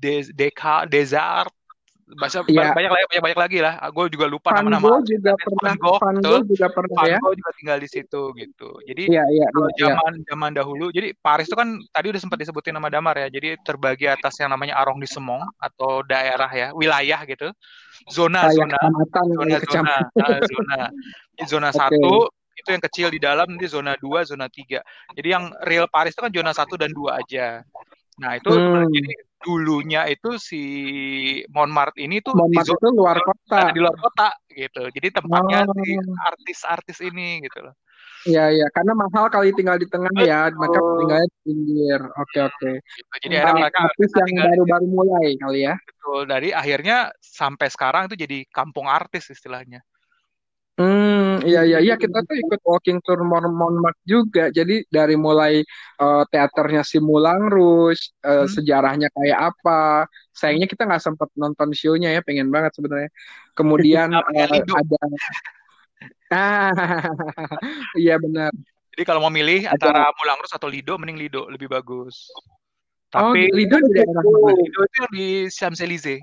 Speaker 3: De Deca, Desart, bahasa
Speaker 1: Iya.
Speaker 3: banyak lagi banyak banyak lagi lah. Gue juga lupa
Speaker 1: Van
Speaker 3: nama-nama
Speaker 1: Gogh juga
Speaker 3: artisnya.
Speaker 1: pernah,
Speaker 3: Van Gogh,
Speaker 1: Van. Gogh juga pernah
Speaker 3: Van
Speaker 1: ya.
Speaker 3: Gogh juga tinggal di situ gitu. Jadi
Speaker 1: Iya, iya,
Speaker 3: kalau
Speaker 1: iya.
Speaker 3: zaman zaman dahulu, jadi Paris itu kan tadi udah sempat disebutin nama Damar ya. Jadi terbagi atas yang namanya arrondissement atau daerah ya, wilayah gitu. Zona
Speaker 1: Kayak
Speaker 3: zona
Speaker 1: kecamatan,
Speaker 3: zona
Speaker 1: kayak
Speaker 3: zona zona. Ini zona satu itu yang kecil di dalam nanti zona 2, zona 3. Jadi yang real Paris itu kan zona 1 dan 2 aja. Nah, itu
Speaker 1: Hmm.
Speaker 3: jadi dulunya itu si Montmartre ini tuh di
Speaker 1: Montmartre
Speaker 3: zona
Speaker 1: itu luar kota.
Speaker 3: di luar kota gitu. Jadi tempatnya si
Speaker 1: Oh.
Speaker 3: artis-artis ini gitu loh.
Speaker 1: Iya, iya, karena mahal kali tinggal di tengah ya, maka
Speaker 3: Betul.
Speaker 1: tinggalnya di pinggir. Oke, oke.
Speaker 3: Gitu. Jadi akhirnya
Speaker 1: Nah,
Speaker 3: mereka
Speaker 1: artis yang
Speaker 3: di
Speaker 1: baru-baru mulai kali ya.
Speaker 3: Betul, dari akhirnya sampai sekarang itu jadi kampung artis istilahnya.
Speaker 1: Hmm, iya, iya, iya, kita tuh ikut walking tour Mon Montmartre juga. Jadi dari mulai eh, teaternya si Moulin Rouge, eh,
Speaker 3: Hmm.
Speaker 1: sejarahnya kayak apa. Sayangnya kita nggak sempat nonton show-nya ya, pengen banget sebenarnya. Kemudian
Speaker 3: Lido.
Speaker 1: ada, ah, iya benar.
Speaker 3: Jadi kalau mau milih
Speaker 1: Ada,
Speaker 3: antara Moulin Rouge atau Lido, mending Lido lebih bagus.
Speaker 1: oh,
Speaker 3: Tapi
Speaker 1: Lido di daerah?
Speaker 3: Lido itu di Champs-Élysées.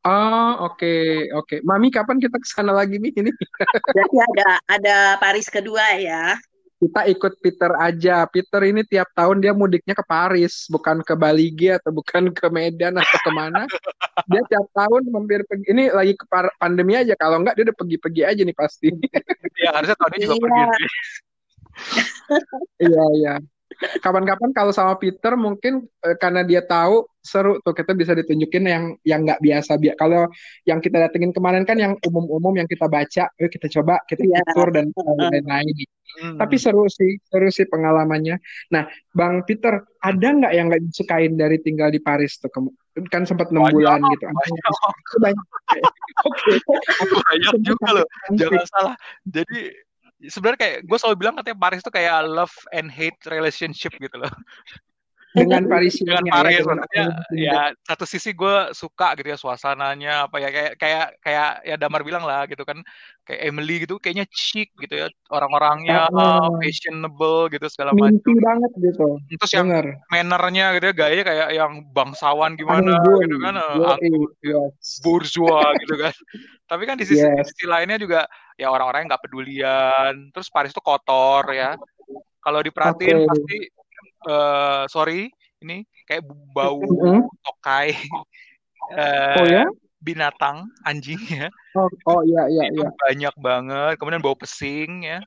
Speaker 1: Oh, oke, oke. Mami, kapan kita ke sana lagi nih? Ini
Speaker 2: Berarti ada ada Paris kedua ya.
Speaker 1: kita ikut Peter aja. Peter ini tiap tahun dia mudiknya ke Paris, bukan ke Balige atau bukan ke Medan atau ke mana. Dia tiap tahun mampir pergi. Ini lagi ke pandemi aja. Kalau enggak dia udah pergi-pergi aja nih pasti.
Speaker 3: Ya harusnya tahun ini juga
Speaker 2: Iya.
Speaker 3: pergi.
Speaker 1: Iya, iya. Kapan-kapan kalau sama Peter mungkin eh, karena dia tahu seru tuh kita bisa ditunjukin yang yang nggak biasa. Bi- Kalau yang kita datengin kemarin kan yang umum-umum yang kita baca, yuk kita coba kita ikut tour dan lain-lain.
Speaker 3: Hmm.
Speaker 1: Tapi seru sih, seru sih pengalamannya. Nah, Bang Peter, ada nggak yang nggak disukain dari tinggal di Paris tuh? Kamu kan sempat enam bulan gitu.
Speaker 3: Banyak.
Speaker 1: Oh, banyak. Oke.
Speaker 3: Banyak juga loh. Jangan salah. Jadi sebenarnya kayak gue selalu bilang katanya Paris itu kayak love and hate relationship gitu loh.
Speaker 1: dengan
Speaker 3: dengan
Speaker 1: Parisiennya ya,
Speaker 3: Paris
Speaker 1: dengan Parisiennya.
Speaker 3: ya satu sisi gue suka gitu ya suasananya apa ya kayak kayak kayak ya Damar bilang lah gitu kan kayak Emily gitu kayaknya chic gitu ya orang-orangnya
Speaker 1: Oh,
Speaker 3: fashionable gitu segala macam
Speaker 1: mimpi banget gitu.
Speaker 3: terus yang
Speaker 1: Bener.
Speaker 3: mannernya gitu ya gayanya kayak yang bangsawan gimana
Speaker 1: Anggun.
Speaker 3: gitu kan eh,
Speaker 1: Yoi,
Speaker 3: anggun
Speaker 1: yes.
Speaker 3: bourgeois gitu kan tapi kan di sisi, di
Speaker 1: Yes.
Speaker 3: sisi lainnya juga ya orang-orang yang nggak pedulian terus Paris tuh kotor ya kalau diperhatiin
Speaker 1: Oke.
Speaker 3: pasti eh sorry ini kayak bau
Speaker 1: Mm-mm.
Speaker 3: tokai
Speaker 1: Oh
Speaker 3: eh
Speaker 1: ya?
Speaker 3: binatang anjing ya
Speaker 1: Oh, oh iya iya
Speaker 3: itu
Speaker 1: iya.
Speaker 3: banyak banget kemudian bau pesing ya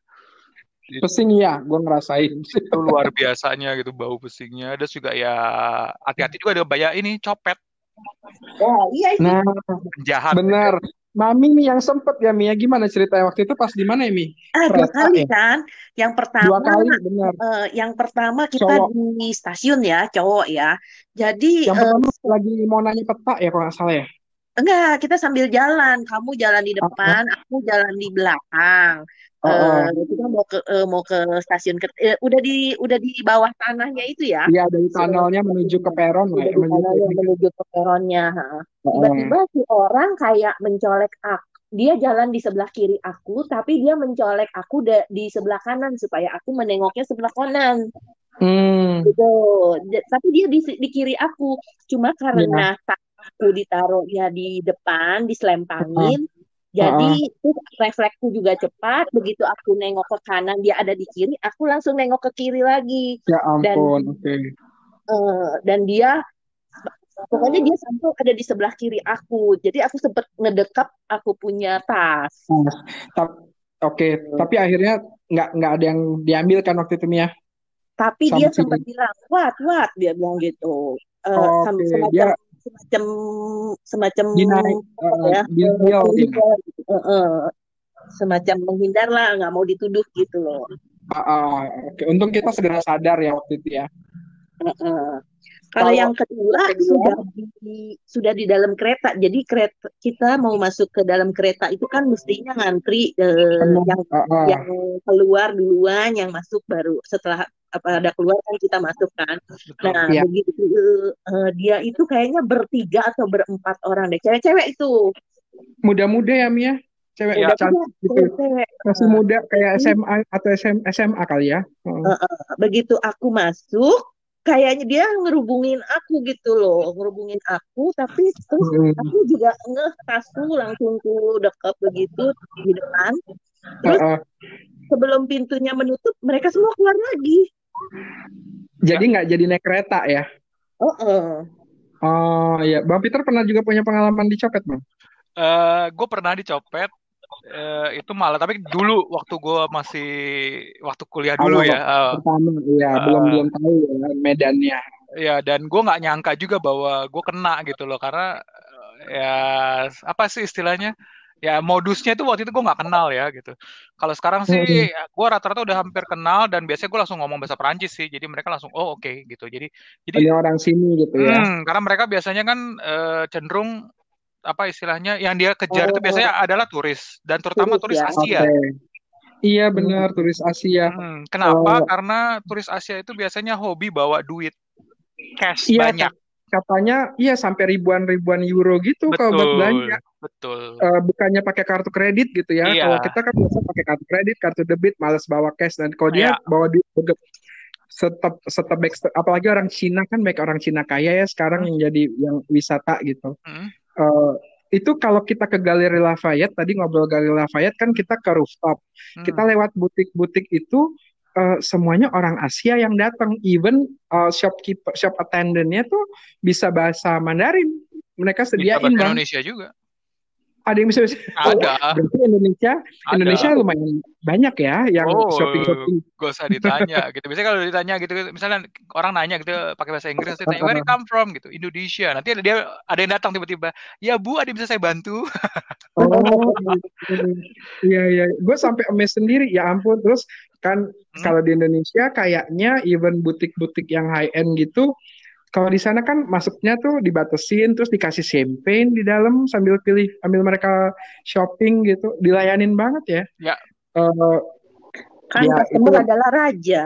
Speaker 3: itu
Speaker 1: Pesing ya, gue ngerasain.
Speaker 3: luar biasanya gitu bau pesingnya terus juga ya hati-hati juga ada banyak ini copet
Speaker 2: Oh iya itu.
Speaker 1: Nah,
Speaker 3: penjahat
Speaker 1: benar. Mami nih yang sempet ya Mia, gimana ceritanya waktu itu pas di mana ya Mi?
Speaker 2: Ah dua kali
Speaker 1: ya?
Speaker 2: kan. Yang
Speaker 1: Dua
Speaker 2: pertama
Speaker 1: kali, benar.
Speaker 2: eh, yang pertama kita
Speaker 1: Cowok.
Speaker 2: di stasiun ya cowok ya. Jadi
Speaker 1: Yang
Speaker 2: eh,
Speaker 1: pertama lagi mau nanya peta ya kalau nggak salah ya.
Speaker 2: enggak kita sambil jalan. Kamu jalan di depan, aku jalan di belakang.
Speaker 1: Oh.
Speaker 2: Eh, kita mau ke eh, mau ke stasiun ke eh, udah di udah di bawah tanahnya itu ya.
Speaker 1: Iya dari
Speaker 2: So,
Speaker 1: tunnelnya menuju ke peron lah ya, menuju
Speaker 2: menuju ke peronnya. Tiba-tiba si orang kayak mencolek aku. Dia jalan di sebelah kiri aku, tapi dia mencolek aku di sebelah kanan supaya aku menengoknya sebelah kanan.
Speaker 1: Hmm,
Speaker 2: Gitu. Tapi dia di, di kiri aku. Cuma
Speaker 1: ya.
Speaker 2: karena tas aku ditaruhnya di depan, diselempangin, Jadi itu refleksku juga cepat. Begitu aku nengok ke kanan dia ada di kiri, aku langsung nengok ke kiri lagi.
Speaker 1: Ya
Speaker 2: Dan
Speaker 1: ampun, oke.
Speaker 2: eh, dan dia pokoknya dia sampai ada di sebelah kiri aku. Jadi aku sempat ngedekap aku punya tas.
Speaker 1: Tap- Oke, tapi akhirnya nggak nggak ada yang diambil kan waktu itu Mia
Speaker 2: Tapi
Speaker 1: sama
Speaker 2: dia sempat bilang, "What, what?" Dia bilang gitu. Eh, sem-
Speaker 1: Oke,
Speaker 2: semacam
Speaker 1: dia
Speaker 2: semacam semacam
Speaker 1: uh,
Speaker 2: ya? menghindar gitu. Eh. semacam menghindar lah, nggak mau dituduh gitu loh.
Speaker 1: Ah, ah, oke, untung kita segera sadar ya waktu itu ya.
Speaker 2: Heeh. Kalau
Speaker 1: Kalau
Speaker 2: yang kedua
Speaker 1: kedua,
Speaker 2: sudah di sudah di dalam kereta. Jadi kereta kita mau masuk ke dalam kereta itu kan mestinya ngantri eh,
Speaker 1: penuh,
Speaker 2: yang
Speaker 1: ah, ah,
Speaker 2: yang keluar duluan, yang masuk baru setelah apa ada keluar kan kita masuk kan.
Speaker 3: Betul.
Speaker 2: Nah,
Speaker 1: ya,
Speaker 2: begitu eh, dia itu kayaknya bertiga atau berempat orang deh. Cewek-cewek itu.
Speaker 1: muda-muda ya Mia, cewek
Speaker 3: Ya,
Speaker 2: Udah
Speaker 1: cantik
Speaker 2: punya
Speaker 1: gitu, masih muda kayak
Speaker 2: jadi
Speaker 1: SMA atau SM, SMA kali ya. Heeh.
Speaker 2: eh, begitu aku masuk kayaknya dia ngerubungin aku gitu loh, ngerubungin aku, tapi terus
Speaker 1: Hmm.
Speaker 2: aku juga ngeh tasku langsung ku dekat begitu di depan. Terus
Speaker 1: Heeh.
Speaker 2: sebelum pintunya menutup, mereka semua keluar lagi.
Speaker 3: Ya,
Speaker 1: Jadi nggak jadi naik kereta ya?
Speaker 2: Oh, eh.
Speaker 1: Oh ya, Bang Peter pernah juga punya pengalaman dicopet Bang?
Speaker 3: eh gue pernah dicopet. Eh, itu malah tapi dulu waktu gue masih waktu kuliah dulu
Speaker 1: Awal
Speaker 3: ya eh,
Speaker 1: pertama, ya belum
Speaker 3: eh,
Speaker 1: belum tahu ya medannya.
Speaker 3: ya dan gue nggak nyangka juga bahwa gue kena gitu loh. Karena ya apa sih istilahnya ya modusnya itu waktu itu gue nggak kenal ya gitu kalau sekarang sih
Speaker 1: Hmm.
Speaker 3: gue rata-rata udah hampir kenal dan biasanya gue langsung ngomong bahasa Perancis sih jadi mereka langsung oh oke gitu jadi jadi
Speaker 1: Ini orang sini gitu ya.
Speaker 3: hmm, karena mereka biasanya kan eh, cenderung apa istilahnya yang dia kejar itu
Speaker 2: Oh,
Speaker 3: biasanya adalah turis dan terutama
Speaker 2: turis
Speaker 3: turis
Speaker 2: ya.
Speaker 3: Asia
Speaker 1: Iya
Speaker 2: Hmm.
Speaker 1: benar, turis Asia.
Speaker 3: Hmm, kenapa?
Speaker 1: Eh,
Speaker 3: Karena turis Asia itu biasanya hobi bawa duit cash
Speaker 1: iya
Speaker 3: banyak.
Speaker 1: Katanya iya sampai ribuan-ribuan euro gitu kalau buat
Speaker 3: Betul,
Speaker 1: belanja.
Speaker 3: betul.
Speaker 1: Eh, bukannya pakai kartu kredit gitu ya. Kalau
Speaker 3: Iya,
Speaker 1: kita kan biasa pakai kartu kredit, kartu debit, males bawa cash. Dan kalau dia
Speaker 3: iya,
Speaker 1: bawa duit begep setep setebek apalagi orang Cina kan baik orang Cina kaya ya sekarang yang jadi yang wisata gitu.
Speaker 3: hmm,
Speaker 1: Eh, itu kalau kita ke Galeri Lafayette tadi ngobrol Galeri Lafayette kan kita ke rooftop. Kita
Speaker 3: hmm.
Speaker 1: lewat butik-butik itu eh, semuanya orang Asia yang datang. Even eh, shopkeeper, shop attendant-nya tuh bisa bahasa Mandarin. Mereka
Speaker 3: Bisa
Speaker 1: sediain
Speaker 3: bahasa
Speaker 1: bang.
Speaker 3: Indonesia juga.
Speaker 1: Ada yang bisa. Oh,
Speaker 3: Ada,
Speaker 1: berarti Indonesia Indonesia
Speaker 3: ada.
Speaker 1: lumayan banyak ya yang
Speaker 3: Oh,
Speaker 1: shopping-shopping.
Speaker 3: gak usah ditanya gitu. Biasanya kalau ditanya gitu, misalnya orang nanya gitu pakai bahasa Inggris, dia tanya where you come from gitu, Indonesia. Nanti ada dia ada yang datang tiba-tiba, ya bu, ada yang bisa saya bantu?
Speaker 1: Oh, iya iya. Gue sampai amazed sendiri. Ya ampun. Terus kan
Speaker 3: Hmm,
Speaker 1: kalau di Indonesia kayaknya even butik-butik yang high end gitu, kalau di sana kan masuknya tuh dibatasin, terus dikasih champagne di dalam sambil pilih, ambil mereka shopping gitu, dilayanin banget ya.
Speaker 3: ya,
Speaker 1: Eh,
Speaker 2: Kan
Speaker 1: ya itu
Speaker 2: customer adalah raja.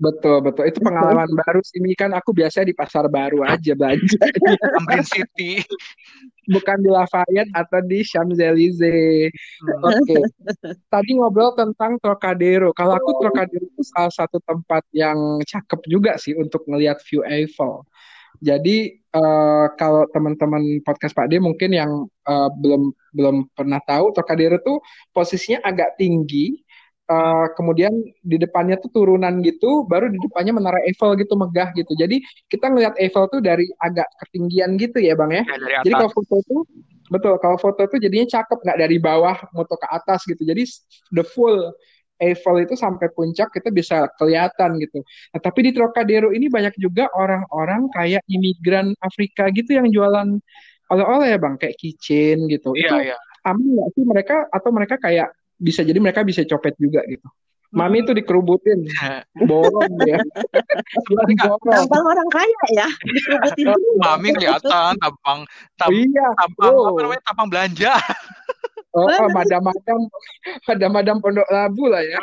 Speaker 1: Betul betul. Itu pengalaman baru sih. Mi. Kan aku biasa di pasar baru aja belanjanya.
Speaker 3: Tamrin City.
Speaker 1: bukan di Lafayette atau di Champs-Élysées.
Speaker 3: Hmm,
Speaker 1: Oke, tadi ngobrol tentang Trocadero. Kalau aku Trocadero itu salah satu tempat yang cakep juga sih untuk ngelihat view Eiffel. Jadi eh, kalau teman-teman podcast Pak D mungkin yang eh, belum belum pernah tahu Trocadero tuh posisinya agak tinggi. Eh, kemudian di depannya tuh turunan gitu, baru di depannya menara Eiffel gitu megah gitu. Jadi kita ngelihat Eiffel tuh dari agak ketinggian gitu ya bang ya.
Speaker 3: ya
Speaker 1: Jadi kalau foto tuh betul, kalau foto tuh jadinya cakep nggak dari bawah moto ke atas gitu. Jadi the full Eiffel itu sampai puncak kita bisa kelihatan gitu. Nah, tapi di Trocadero ini banyak juga orang-orang kayak imigran Afrika gitu yang jualan oleh-oleh ya bang, kayak kitchen gitu.
Speaker 3: Iya,
Speaker 1: Itu
Speaker 3: iya.
Speaker 1: aman nggak sih mereka atau mereka kayak bisa jadi mereka bisa copet juga gitu. Mami
Speaker 3: Hmm.
Speaker 1: tuh dikerubutin, borong ya.
Speaker 2: Tampang orang kaya ya, dikerubutin.
Speaker 3: Mami kelihatan tampang tam,
Speaker 1: Iya,
Speaker 3: tampang apa
Speaker 1: oh.
Speaker 3: namanya tampang belanja.
Speaker 1: Oh, oh, madam-madam, madam-madam Pondok Labu lah ya.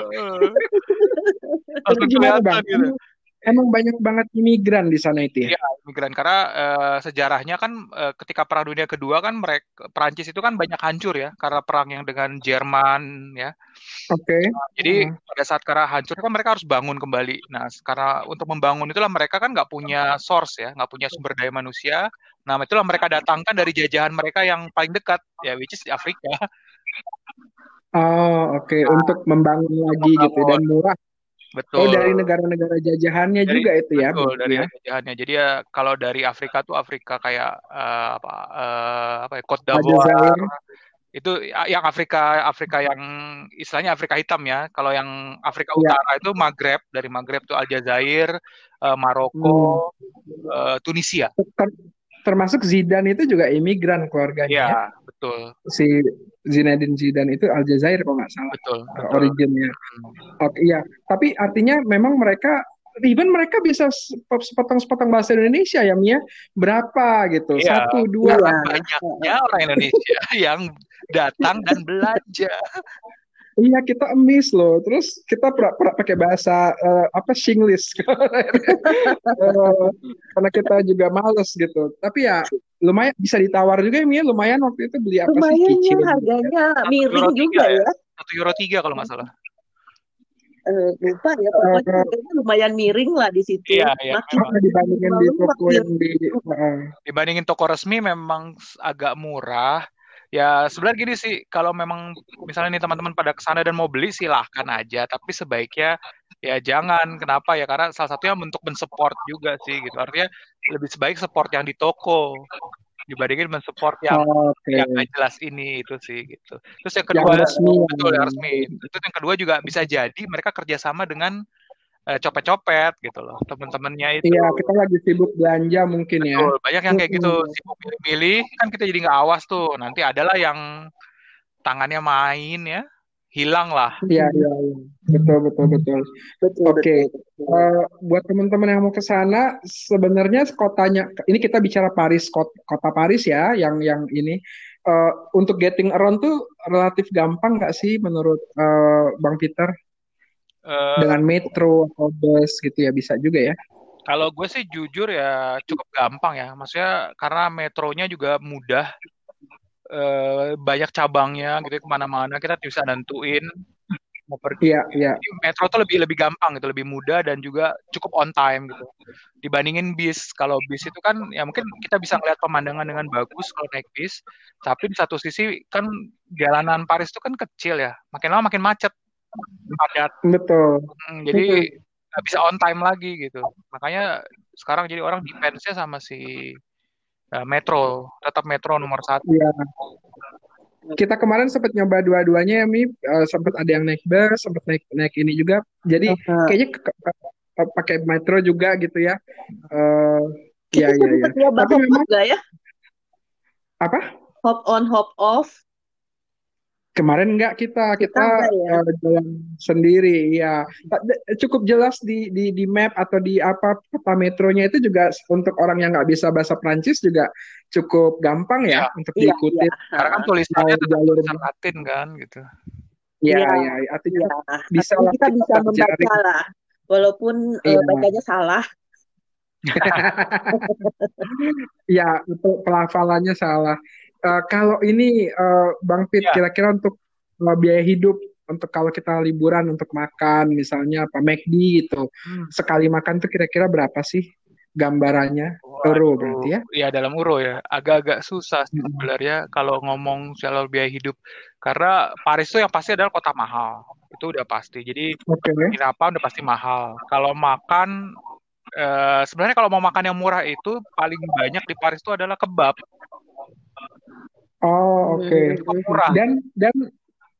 Speaker 1: Itu
Speaker 3: kelihatan
Speaker 1: bang?
Speaker 3: gitu.
Speaker 1: Emang, banyak banget imigran di sana itu ya?
Speaker 3: Iya, imigran karena eh, sejarahnya kan eh, ketika Perang Dunia Kedua kan mereka Perancis itu kan banyak hancur ya karena perang yang dengan Jerman ya.
Speaker 1: Oke.
Speaker 3: Jadi
Speaker 1: Heeh.
Speaker 3: pada saat karena hancur kan mereka harus bangun kembali. Nah, karena untuk membangun itulah mereka kan nggak punya source ya, nggak punya sumber daya manusia. Nah, itulah mereka datangkan dari jajahan mereka yang paling dekat ya, which is di Afrika.
Speaker 1: Oh, oke. Untuk membangun lagi gitu dan murah.
Speaker 3: Betul.
Speaker 1: Oh, dari negara-negara jajahannya
Speaker 3: Dari-
Speaker 1: juga itu ya.
Speaker 3: Betul, dari
Speaker 1: ya.
Speaker 3: jajahannya. Jadi ya kalau dari Afrika tuh Afrika kayak eh, apa eh, apa ya Cote d'Ivoire itu ya- yang Afrika Afrika yang istilahnya Afrika hitam ya. Kalau yang Afrika
Speaker 1: Ya.
Speaker 3: Utara itu Maghreb, dari Maghreb tuh Aljazair, eh, Maroko, eh, Tunisia.
Speaker 1: Ter- termasuk Zidane itu juga imigran keluarganya ya.
Speaker 3: Betul.
Speaker 1: Si Zinedine Zidane itu Aljazair kalau nggak salah
Speaker 3: Betul,
Speaker 1: uh,
Speaker 3: betul.
Speaker 1: originnya. Oke, iya. Tapi artinya memang mereka even mereka bisa sep- sepotong-sepotong bahasa Indonesia ya Mia. Berapa gitu?
Speaker 3: Iya,
Speaker 1: Satu, dua.
Speaker 3: banyaknya orang Indonesia yang datang dan belanja.
Speaker 1: Iya kita emis loh. Terus kita pura-pura pakai bahasa eh, apa Singlish Eh, karena kita juga males gitu. Tapi ya lumayan bisa ditawar juga ya. Lumayan waktu itu beli apa sih
Speaker 2: Lumayan ya
Speaker 1: keychain.
Speaker 2: harganya miring
Speaker 3: euro
Speaker 2: juga
Speaker 3: tiga
Speaker 2: ya.
Speaker 3: Satu euro tiga kalau nggak salah.
Speaker 2: Eh, lupa ya pokoknya harganya lumayan miring lah di situ.
Speaker 3: Iya, iya,
Speaker 2: Makin.
Speaker 1: Karena dibandingin di toko yang di eh,
Speaker 3: Dibandingin toko resmi memang agak murah. Ya sebenarnya gini sih, kalau memang misalnya nih teman-teman pada ke sana dan mau beli silahkan aja. Tapi sebaiknya ya jangan. Kenapa ya? Karena salah satunya untuk mensupport juga sih gitu. Artinya lebih sebaik support yang di toko dibandingin mensupport yang
Speaker 1: oke.
Speaker 3: yang nggak jelas ini itu sih gitu. Terus yang
Speaker 1: Yang
Speaker 3: kedua
Speaker 1: resmi ya.
Speaker 3: betul yang resmi. Itu yang kedua juga bisa jadi mereka kerjasama dengan eh, copet-copet gitu loh teman-temannya itu.
Speaker 1: Iya, kita lagi sibuk belanja mungkin ya.
Speaker 3: Betul, banyak yang kayak gitu sibuk milih-milih kan kita jadi nggak awas tuh. Nanti adalah yang tangannya main ya, hilang lah.
Speaker 1: Iya, iya, iya. Betul, betul, betul.
Speaker 2: betul
Speaker 1: Oke.
Speaker 2: betul.
Speaker 1: Eh, buat teman-teman yang mau ke sana, sebenarnya kotanya, ini kita bicara Paris, kot- kota Paris ya, yang yang ini Eh, untuk getting around tuh relatif gampang nggak sih menurut eh, Bang Peter?
Speaker 3: Eh,
Speaker 1: Dengan metro atau bus gitu ya bisa juga ya.
Speaker 3: kalau gue sih jujur ya cukup gampang ya. Maksudnya karena metronya juga mudah, eh, banyak cabangnya gitu ke mana-mana kita bisa nentuin mau pergi.
Speaker 1: Iya, iya.
Speaker 3: Jadi metro tuh lebih lebih gampang gitu, lebih mudah dan juga cukup on time gitu. Dibandingin bis, kalau bis itu kan ya mungkin kita bisa ngeliat pemandangan dengan bagus kalau naik bis, tapi di satu sisi kan jalanan Paris itu kan kecil ya, makin lama makin macet, padat.
Speaker 1: Betul.
Speaker 3: Hmm, jadi nggak bisa on time lagi gitu. Makanya sekarang jadi orang defense-nya sama si eh, metro, tetap metro nomor satu.
Speaker 1: Iya. Kita kemarin sempat nyoba dua-duanya ya, Mi. Eh, sempat ada yang naik bus, sempat naik naik ini juga. Jadi
Speaker 2: Aha.
Speaker 1: kayaknya pakai metro juga gitu ya. Eh,
Speaker 2: Kita
Speaker 1: iya, iya, iya.
Speaker 2: sempat nyoba
Speaker 1: Tapi memang
Speaker 2: ya?
Speaker 1: apa?
Speaker 2: Hop on, hop off.
Speaker 1: Kemarin enggak kita,
Speaker 2: Kita
Speaker 1: kita
Speaker 2: ya?
Speaker 1: eh, jalan sendiri, ya. Cukup jelas di di di map atau di apa peta metronya itu juga untuk orang yang nggak bisa bahasa Prancis juga cukup gampang ya
Speaker 3: Iya.
Speaker 1: untuk
Speaker 2: Iya,
Speaker 1: diikuti.
Speaker 2: iya.
Speaker 3: Karena kan tulisannya
Speaker 1: Mau
Speaker 3: tetap
Speaker 1: jalur
Speaker 3: Latin kan gitu.
Speaker 1: ya,
Speaker 2: Iya,
Speaker 1: ya, artinya
Speaker 2: iya.
Speaker 1: bisa lah
Speaker 2: kita
Speaker 1: kita
Speaker 2: bisa membaca lah. Walaupun eh,
Speaker 1: Iya.
Speaker 2: bacanya salah.
Speaker 1: Ya, itu pelafalannya salah. Eh, kalau ini eh, Bang Pit,
Speaker 3: Ya.
Speaker 1: kira-kira untuk eh, biaya hidup untuk kalau kita liburan untuk makan, misalnya apa McD gitu,
Speaker 3: Hmm.
Speaker 1: sekali makan tuh kira-kira berapa sih gambarannya? Euro
Speaker 3: Waduh,
Speaker 1: berarti ya?
Speaker 3: ya dalam euro ya, agak-agak susah
Speaker 1: Mm-mm.
Speaker 3: sebenarnya kalau ngomong soal biaya hidup. Karena Paris itu yang pasti adalah kota mahal, itu udah pasti. Jadi
Speaker 1: Oke.
Speaker 3: penginapan udah pasti mahal. Kalau makan, eh, sebenarnya kalau mau makan yang murah itu paling banyak di Paris itu adalah kebab,
Speaker 1: Oh, oke.
Speaker 2: Hmm.
Speaker 3: cukup murah.
Speaker 1: Dan dan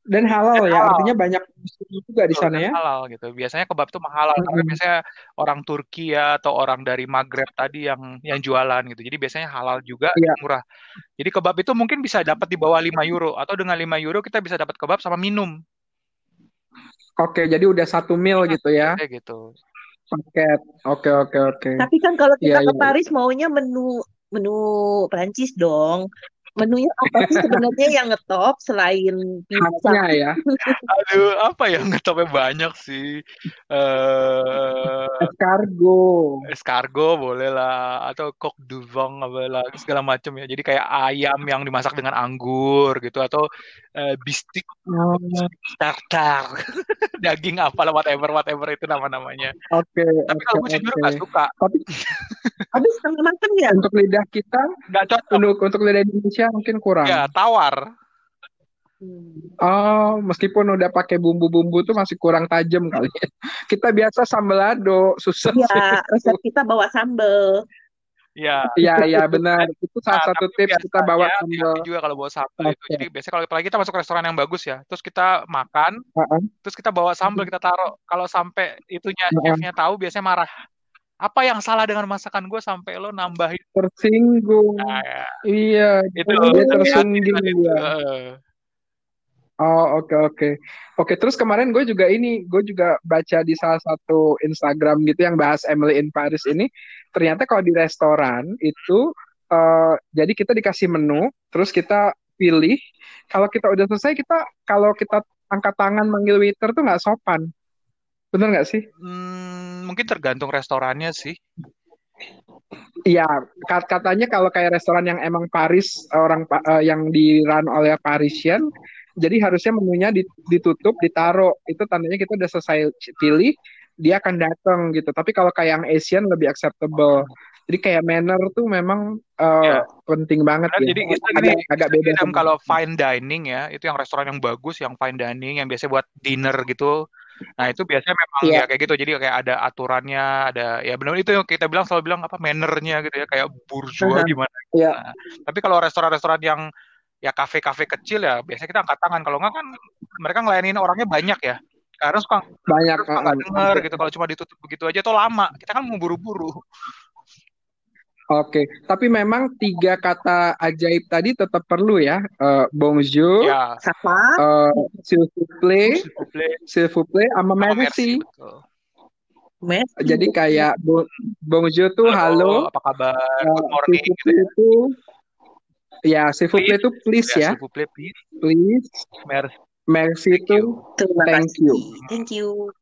Speaker 1: dan halal
Speaker 3: Dan
Speaker 1: ya,
Speaker 3: halal.
Speaker 1: artinya banyak muslim juga di sana ya?
Speaker 3: halal gitu. Biasanya kebab itu mahal karena
Speaker 1: Mm-mm.
Speaker 3: biasanya orang Turki ya atau orang dari Maghreb tadi yang yang jualan gitu. Jadi biasanya halal juga
Speaker 1: Iya.
Speaker 3: murah. Jadi kebab itu mungkin bisa dapat di bawah 5 euro atau dengan 5 euro kita bisa dapat kebab sama minum.
Speaker 1: Oke, jadi udah satu meal
Speaker 3: Hmm,
Speaker 1: gitu ya,
Speaker 3: kayak gitu.
Speaker 1: paket. Oke, oke, oke.
Speaker 2: Tapi kan kalau kita
Speaker 1: Iya,
Speaker 2: ke
Speaker 1: iya.
Speaker 2: Paris maunya menu menu Prancis dong. Menunya apa sih sebenarnya yang ngetop selain pizza?
Speaker 1: Khasnya ya.
Speaker 3: Aduh, apa ya ngetopnya banyak sih. Eh
Speaker 1: Escargot.
Speaker 3: escargot boleh lah atau coq du vin apa lah segala macam ya. Jadi kayak ayam yang dimasak dengan anggur gitu atau eh, bistik
Speaker 1: Oh,
Speaker 3: tartar daging apalah whatever whatever itu nama-namanya.
Speaker 1: Oke,
Speaker 3: Tapi
Speaker 1: oke,
Speaker 3: kalau gue jujur nggak suka,
Speaker 1: Tapi
Speaker 2: Habis setengah mateng ya?
Speaker 1: untuk lidah kita,
Speaker 3: nggak cocok.
Speaker 1: untuk untuk lidah Indonesia mungkin kurang.
Speaker 3: Ya tawar.
Speaker 1: Oh, meskipun udah pakai bumbu-bumbu tuh masih kurang tajam kali ya. Kita biasa sambelado, susah
Speaker 2: Iya, resep kita bawa sambel.
Speaker 3: Ya.
Speaker 1: Iya, iya benar. Itu salah
Speaker 3: Nah,
Speaker 1: satu tips kita bawa
Speaker 3: hati-hati juga kalau bawa sambal itu.
Speaker 1: Oke.
Speaker 3: Jadi biasanya kalau apalagi kita masuk ke restoran yang bagus ya, terus kita makan,
Speaker 1: Heeh.
Speaker 3: terus kita bawa sambal kita taruh. Kalau sampai itunya
Speaker 1: Heeh.
Speaker 3: chefnya tahu, biasanya marah. Apa yang salah dengan masakan gue sampai lo nambahin?
Speaker 1: Tersinggung.
Speaker 3: Nah, ya.
Speaker 1: Iya,
Speaker 3: itu
Speaker 1: dia tersinggung.
Speaker 3: Heeh.
Speaker 1: Oh, oke oke. Oke, terus kemarin gue juga ini, gue juga baca di salah satu Instagram gitu yang bahas Emily in Paris ini, ternyata kalau di restoran itu eh, jadi kita dikasih menu, terus kita pilih. Kalau kita udah selesai, kita kalau kita angkat tangan manggil waiter tuh nggak sopan. Bener nggak sih?
Speaker 3: Hmm, mungkin tergantung restorannya sih.
Speaker 1: Iya, kat- katanya kalau kayak restoran yang emang Paris orang eh, yang di run oleh Parisian, jadi harusnya menunya di- ditutup, ditaruh. Itu tandanya kita udah selesai pilih, dia akan datang gitu. Tapi kalau kayak yang Asian lebih acceptable. Jadi kayak manner tuh memang eh,
Speaker 3: Ya.
Speaker 1: penting banget
Speaker 3: Benar,
Speaker 1: ya.
Speaker 3: jadi istilah
Speaker 1: Agak
Speaker 3: gini,
Speaker 1: agak beda
Speaker 3: kalau fine dining ya, itu yang restoran yang bagus, yang fine dining, yang biasanya buat dinner gitu. Nah, itu biasanya memang
Speaker 1: Iya.
Speaker 3: ya kayak gitu. Jadi kayak ada aturannya, ada ya benar itu yang kita bilang selalu bilang apa mannernya gitu ya, kayak bourgeois
Speaker 1: Aha.
Speaker 3: gimana.
Speaker 1: Iya.
Speaker 3: Nah, tapi kalau restoran-restoran yang ya kafe-kafe kecil ya, biasanya kita angkat tangan. Kalau nggak kan mereka ngelayanin orangnya banyak ya. Karena suka
Speaker 1: banyak.
Speaker 3: nggak denger gitu kalau cuma ditutup begitu aja tuh lama. Kita kan mau buru-buru.
Speaker 1: Oke, tapi memang tiga kata ajaib tadi tetap perlu ya. Eh, bonjour,
Speaker 3: Ya,
Speaker 2: Sapa?
Speaker 1: eh, plaît,
Speaker 3: s'il vous plaît,
Speaker 1: sama
Speaker 3: merci
Speaker 1: merci.
Speaker 2: Messi.
Speaker 1: Jadi kayak bo- bonjour tuh halo,
Speaker 3: apa kabar?
Speaker 1: eh,
Speaker 3: Good morning gitu ya.
Speaker 1: itu ya s'il vous plaît itu please
Speaker 3: Ya,
Speaker 1: ya,
Speaker 3: plaît, please.
Speaker 1: please.
Speaker 3: Merci.
Speaker 1: Merci
Speaker 3: Thank
Speaker 1: itu
Speaker 3: you.
Speaker 2: Terima
Speaker 1: thank you.
Speaker 2: Thank you.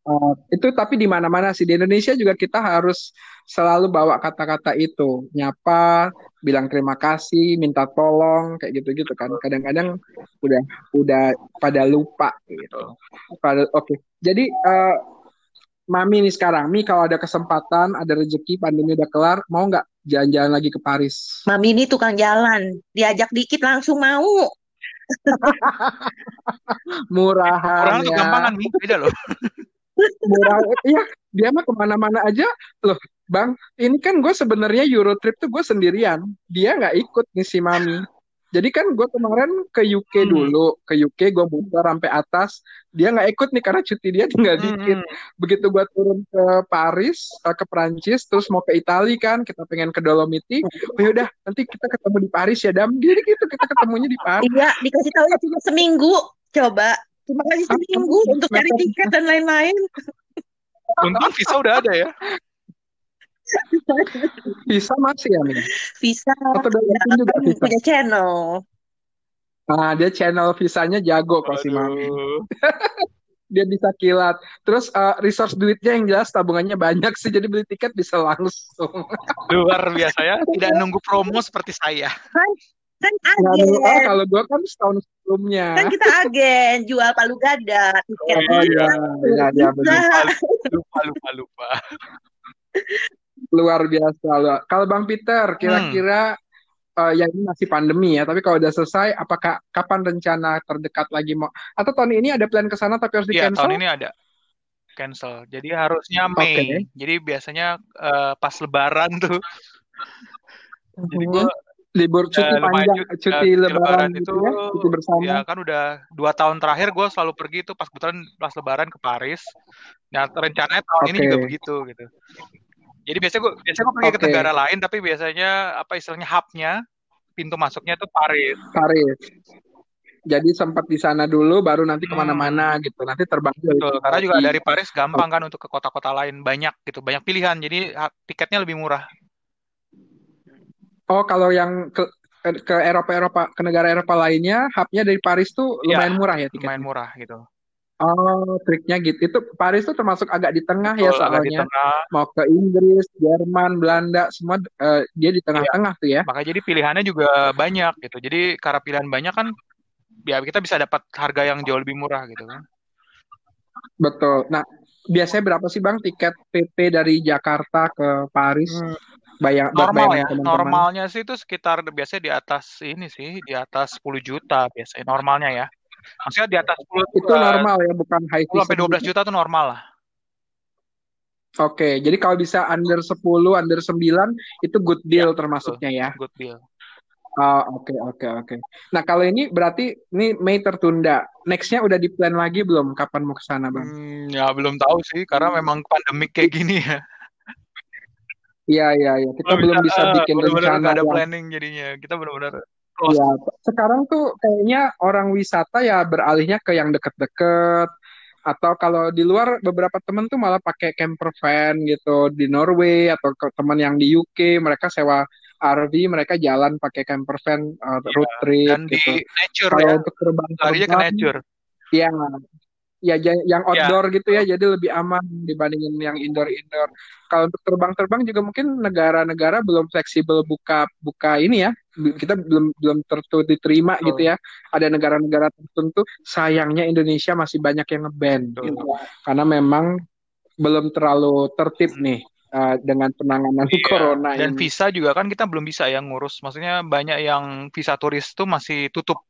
Speaker 1: Eh, itu tapi di mana-mana sih di Indonesia juga kita harus selalu bawa kata-kata itu, nyapa, bilang terima kasih, minta tolong kayak gitu-gitu kan. Kadang-kadang udah udah pada lupa gitu. Pada oke. Jadi eh, Mami nih sekarang, Mi kalau ada kesempatan, ada rezeki, pandemi udah kelar, mau nggak jalan-jalan lagi ke Paris?
Speaker 2: Mami ini tukang jalan. Diajak dikit langsung mau.
Speaker 1: Murahan
Speaker 3: tuh
Speaker 1: ya,
Speaker 3: gampangan nih, beda loh.
Speaker 1: murah. Iya, dia mah ke mana-mana aja. Loh, Bang, ini kan gue sebenarnya Euro trip tuh gue sendirian. Dia nggak ikut nih si Mami. Jadi kan gue kemarin ke UK
Speaker 3: Hmm.
Speaker 1: dulu, ke UK gue muter sampai atas. Dia nggak ikut nih karena cuti dia tinggal
Speaker 3: Hmm,
Speaker 1: dikit.
Speaker 3: hmm.
Speaker 1: Begitu gue turun ke Paris, eh, ke Prancis, terus mau ke Italia kan, kita pengen ke Dolomiti. Oh yaudah, nanti kita ketemu di Paris ya, Dam. Jadi gitu kita ketemunya di Paris.
Speaker 2: Iya, dikasih tahu ya cuma seminggu. Coba. Cuma kasih seminggu untuk cari tiket dan lain-lain.
Speaker 3: Untung visa udah ada ya.
Speaker 1: Bisa masih ya, Mi?
Speaker 2: Visa
Speaker 1: Atau udah
Speaker 2: ya,
Speaker 1: juga visa?
Speaker 2: punya channel.
Speaker 1: Nah, dia channel visanya jago kok si Mami. Dia bisa kilat. Terus eh, resource duitnya yang jelas tabungannya banyak sih, jadi beli tiket bisa langsung.
Speaker 3: Luar biasa ya, tidak nunggu promo seperti saya.
Speaker 2: Kan
Speaker 1: Nggak nunggu, oh,
Speaker 2: agen.
Speaker 1: kalau gue kan setahun sebelumnya.
Speaker 2: Kan kita agen, jual palu gada, tiket
Speaker 1: Oh iya, iya, iya benar.
Speaker 3: Lupa, lupa, lupa.
Speaker 1: Luar biasa loh. Kalau Bang Peter, kira-kira eh, ya ini masih pandemi ya, tapi kalau udah selesai, apakah kapan rencana terdekat lagi mau? Atau tahun ini ada plan ke sana tapi harus di
Speaker 3: Iya,
Speaker 1: cancel?
Speaker 3: tahun ini ada cancel. Jadi harusnya. Mei. Jadi biasanya eh, pas Lebaran tuh. Jadi gue
Speaker 1: Libur cuti
Speaker 3: udah lumayan
Speaker 1: panjang,
Speaker 3: cu-
Speaker 1: cuti
Speaker 3: cuti
Speaker 1: lebaran
Speaker 3: Lebaran
Speaker 1: gitu
Speaker 3: itu
Speaker 1: ya, cuti bersama.
Speaker 3: ya kan udah dua tahun terakhir gue selalu pergi tuh pas kebetulan pas Lebaran ke Paris. Nah rencananya tahun ini
Speaker 1: Oke.
Speaker 3: juga begitu gitu. Jadi biasanya gue biasanya gue pergi ke
Speaker 1: Oke.
Speaker 3: negara lain tapi biasanya apa istilahnya hubnya pintu masuknya tuh Paris.
Speaker 1: Paris. Jadi sempat di sana dulu, baru nanti
Speaker 3: Hmm.
Speaker 1: ke mana-mana gitu. Nanti terbang
Speaker 3: Betul, karena juga dari Paris gampang kan untuk ke kota-kota lain banyak gitu, banyak pilihan. Jadi tiketnya lebih murah.
Speaker 1: Oh, kalau yang ke ke Eropa-Eropa, ke negara Eropa lainnya, hubnya dari Paris tuh
Speaker 3: Iya,
Speaker 1: lumayan murah ya
Speaker 3: lumayan
Speaker 1: tiketnya.
Speaker 3: murah gitu.
Speaker 1: Oh, triknya gitu. Itu Paris tuh termasuk agak di tengah ya
Speaker 3: Betul, agak di
Speaker 1: soalnya.
Speaker 3: tengah.
Speaker 1: Mau ke Inggris, Jerman, Belanda, semua eh, dia di
Speaker 3: Iya,
Speaker 1: tengah-tengah tuh ya.
Speaker 3: makanya jadi pilihannya juga banyak gitu. Jadi karena pilihan banyak kan, ya kita bisa dapat harga yang jauh lebih murah gitu kan.
Speaker 1: Betul. Nah, biasanya berapa sih Bang tiket PP dari Jakarta ke Paris?
Speaker 3: Hmm,
Speaker 1: bayang
Speaker 3: Normal
Speaker 1: bayangan
Speaker 3: ya,
Speaker 1: teman-teman.
Speaker 3: normalnya sih itu sekitar biasanya di atas ini sih, di atas 10 juta biasanya normalnya ya. Maksudnya di atas 10
Speaker 1: Itu
Speaker 3: eh,
Speaker 1: normal ya, bukan high
Speaker 3: 10 sampai
Speaker 1: season
Speaker 3: 12
Speaker 1: gitu.
Speaker 3: juta tuh normal lah.
Speaker 1: Oke, jadi kalau bisa under 10, under 9 itu good
Speaker 3: Iya,
Speaker 1: deal
Speaker 3: betul.
Speaker 1: termasuknya ya.
Speaker 3: Good deal.
Speaker 1: Oh, oke oke oke. Nah, kalau ini berarti ini Mei tertunda. Next-nya udah di plan lagi belum? Kapan mau ke sana, Bang?
Speaker 3: Hmm, ya belum tahu sih karena memang pandemik kayak gini ya.
Speaker 1: Iya, iya, iya. Kita belum bisa
Speaker 3: eh,
Speaker 1: bikin
Speaker 3: benar-benar
Speaker 1: rencana
Speaker 3: nggak ada
Speaker 1: yang
Speaker 3: planning jadinya. Kita benar-benar.
Speaker 1: Iya, sekarang tuh kayaknya orang wisata ya beralihnya ke yang deket-deket atau kalau di luar beberapa temen tuh malah pakai camper van gitu di Norway atau ke teman yang di UK mereka sewa RV mereka jalan pakai camper van uh,
Speaker 3: Iya,
Speaker 1: road trip
Speaker 3: Dan di
Speaker 1: gitu.
Speaker 3: nature
Speaker 1: Kalau
Speaker 3: ya,
Speaker 1: untuk
Speaker 3: larinya ke
Speaker 1: terbang-terbang
Speaker 3: nature.
Speaker 1: ya ya ja- yang
Speaker 3: Ya,
Speaker 1: outdoor gitu ya jadi lebih aman dibandingin yang indoor-indoor. Kalau untuk terbang-terbang juga mungkin negara-negara belum fleksibel buka buka ini ya. Kita belum belum tertu diterima
Speaker 3: betul,
Speaker 1: gitu ya. Ada negara-negara tertentu sayangnya Indonesia masih banyak yang ngeban
Speaker 3: betul.
Speaker 1: gitu. Karena memang belum terlalu tertib
Speaker 3: Hmm.
Speaker 1: nih uh, dengan penanganan
Speaker 3: Iya,
Speaker 1: corona
Speaker 3: dan
Speaker 1: ini.
Speaker 3: visa juga kan kita belum bisa yang ngurus. Maksudnya banyak yang visa turis tuh masih tutup.